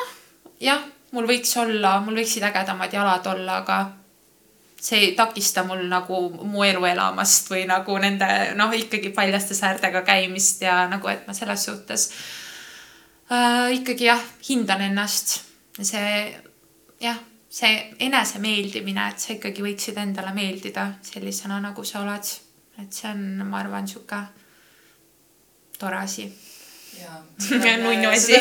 ah, jah mul võiks olla, mul võiksid ägedamad jalad olla, aga see ei takista mul nagu mu elu elamast või nagu nende noh, ikkagi paljaste säärtega käimist ja nagu, et ma selles suhtes äh, ikkagi jah, hindan ennast. see jah, see enesemeeldimine, et sa ikkagi võiksid endale meeldida sellisena, nagu sa oled. et see on, ma arvan, sihuke tore asi (laughs) nunnu asi.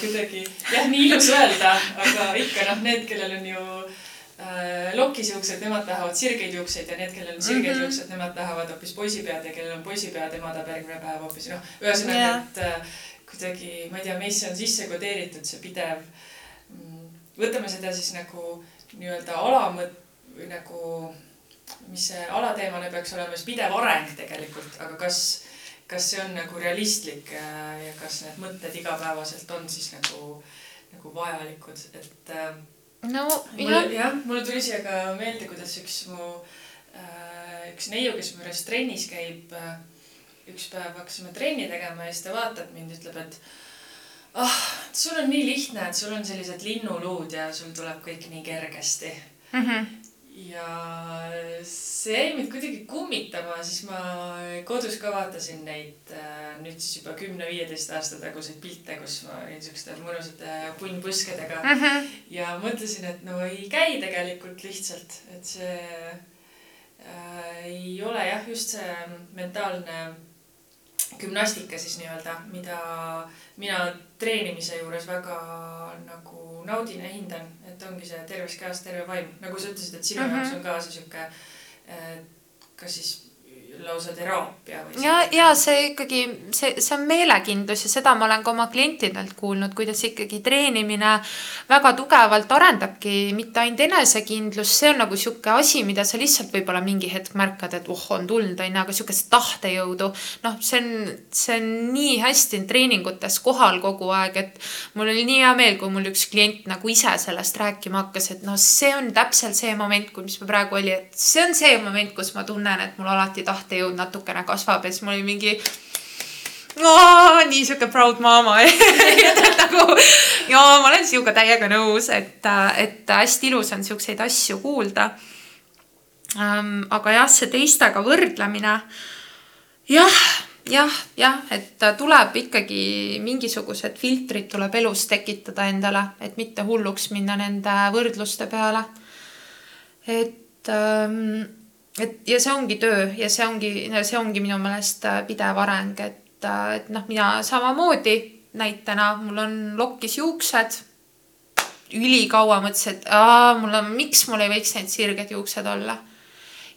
Kuidagi jah, nii ilus öelda, aga ikka noh, need, kellel on ju äh, lokis juuksed, nemad tahavad sirgeid juukseid ja need, kellel on sirgeid mm -hmm. juuksed, nemad tahavad hoopis poisipead ja kellel on poisipead, tema tahab järgmine päev hoopis noh, ühesõnaga yeah., et äh, kuidagi, ma ei tea, meisse on sisse kodeeritud see pidev mm,. võtame seda siis nagu nii-öelda alamõt- või nagu, mis see alateemane peaks olema, siis pidev areng tegelikult, aga kas kas see on nagu realistlik äh, ja kas need mõtted igapäevaselt on siis nagu, nagu vajalikud, et äh,. no mulle, jah. mulle tuli siia ka meelde, kuidas üks mu äh,, üks neiu, kes mu juures trennis käib üks päev hakkasime trenni tegema ja siis ta vaatab mind, ütleb, et ah, sul on nii lihtne, et sul on sellised linnuluud ja sul tuleb kõik nii kergesti mm. -hmm ja see jäi mind kuidagi kummitama, siis ma kodus ka vaatasin neid äh, nüüd siis juba kümne-viieteist aasta taguseid pilte, kus ma olin siukeste mõnusate punnpõskedega mm. -hmm. ja mõtlesin, et no ei käi tegelikult lihtsalt, et see äh, ei ole jah, just see mentaalne gümnastika siis nii-öelda, mida mina treenimise juures väga nagu naudin ja hindan, et ongi see terves kehas terve vaim, nagu sa ütlesid, et sinu mm -hmm. jaoks on ka see sihuke, kas siis lausa teraapia või? ja, ja see ikkagi, see, see on meelekindlus ja seda ma olen ka oma klientidelt kuulnud, kuidas ikkagi treenimine väga tugevalt arendabki mitte ainult enesekindlust, see on nagu sihuke asi, mida sa lihtsalt võib-olla mingi hetk märkad, et oh, on tulnud, onju, aga sihukest tahtejõudu. noh, see on, see on nii hästi treeningutes kohal kogu aeg, et mul oli nii hea meel, kui mul üks klient nagu ise sellest rääkima hakkas, et noh, see on täpselt see moment, mis praegu oli, et see on see moment, kus ma tunnen, et mul alati taht tahtejõud natukene kasvab ja siis mul oli mingi oo, nii sihuke proud mama (laughs) nagu ja ma olen sinuga täiega nõus, et, et hästi ilus on siukseid asju kuulda ähm,. aga jah, see teistega võrdlemine. jah, jah, jah, et tuleb ikkagi mingisugused filtrid tuleb elus tekitada endale, et mitte hulluks minna nende võrdluste peale. et ähm, et ja see ongi töö ja see ongi, see ongi minu meelest äh, pidev areng, et, äh, et noh, mina samamoodi näitena, mul on lokkis juuksed. ülikaua mõtlesin, et aa, mul on, miks mul ei võiks need sirged juuksed olla.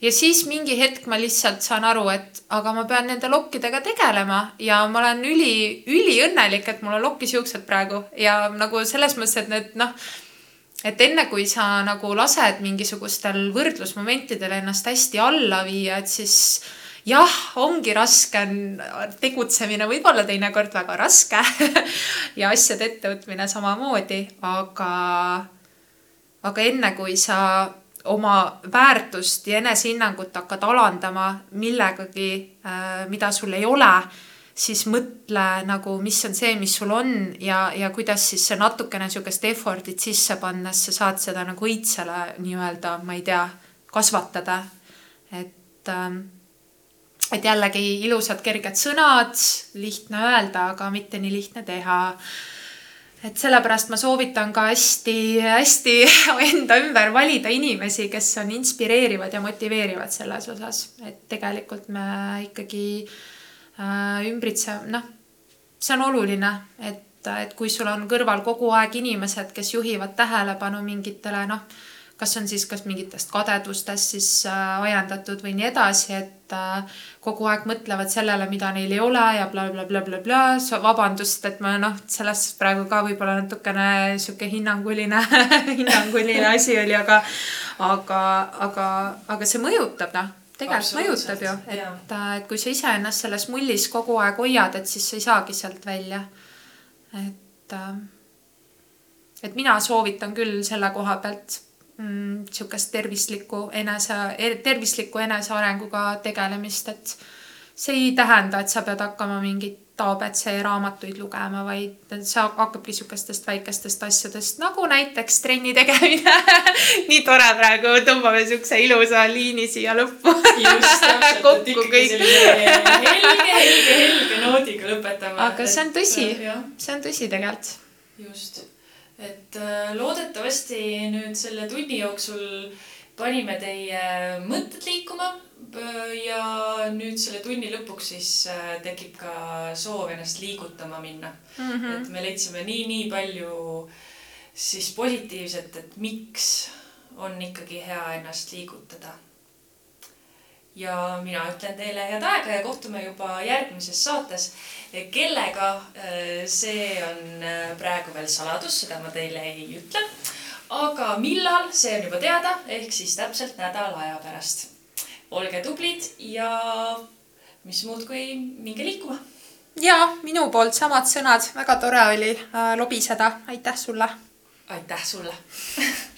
ja siis mingi hetk ma lihtsalt saan aru, et aga ma pean nende lokkidega tegelema ja ma olen üli, üliõnnelik, et mul on lokkis juuksed praegu ja nagu selles mõttes, et need noh et enne kui sa nagu lased mingisugustel võrdlusmomentidel ennast hästi alla viia, et siis jah, ongi raske on tegutsemine, võib-olla teinekord väga raske (laughs) ja asjade ettevõtmine samamoodi, aga, aga enne kui sa oma väärtust ja enesehinnangut hakkad alandama millegagi, äh, mida sul ei ole siis mõtle nagu, mis on see, mis sul on ja, ja kuidas siis see natukene sihukest effort'it sisse pannes sa saad seda nagu õitsele nii-öelda, ma ei tea, kasvatada. et, ähm, et jällegi ilusad kerged sõnad, lihtne öelda, aga mitte nii lihtne teha et sellepärast ma soovitan ka hästi-hästi (laughs) enda ümber valida inimesi, kes on inspireerivad ja motiveerivad selles osas, et tegelikult me ikkagi äh, ümbritsev, noh, see on oluline, et, et kui sul on kõrval kogu aeg inimesed, kes juhivad tähelepanu mingitele noh, kas on siis kas mingitest kadedustest siis äh, ajendatud või nii edasi, et äh, kogu aeg mõtlevad sellele, mida neil ei ole ja blablabla, bla, bla, vabandust, et ma noh, sellest praegu ka võib-olla natukene sihuke hinnanguline (laughs) hinnanguline asi oli, aga, aga, aga, aga see mõjutab noh tegelikult mõjutab ju, et, äh, et kui sa iseennast selles mullis kogu aeg hoiad, et siis sa ei saagi sealt välja. et, äh, et mina soovitan küll selle koha pealt mm, sihukest tervislikku enese, er-, tervisliku enesearenguga tegelemist, et see ei tähenda, et sa pead hakkama mingit abc raamatuid lugema, vaid see hakkabki sihukestest väikestest asjadest nagu näiteks trenni tegemine. (laughs) Nii tore praegu, tõmbame siukse ilusa liini siia lõppu. ikkagi sellise (laughs) helge, helge, helge noodiga lõpetame. aga see on tõsi, see on tõsi tegelikult. just, et äh, loodetavasti nüüd selle tunni jooksul panime teie mõtted liikuma ja nüüd selle tunni lõpuks siis äh, tekib ka soov ennast liigutama minna mm. -hmm. et me leidsime nii, nii palju siis positiivset, et miks on ikkagi hea ennast liigutada. ja mina ütlen teile head aega ja kohtume juba järgmises saates. kellega, äh, see on äh, praegu veel saladus, seda ma teile ei ütle. aga millal, see on juba teada, ehk siis täpselt nädala aja pärast olge tublid ja mis muud, kui minge liikuma. ja minu poolt samad sõnad, väga tore oli äh, lobiseda, aitäh sulle. aitäh sulle (laughs)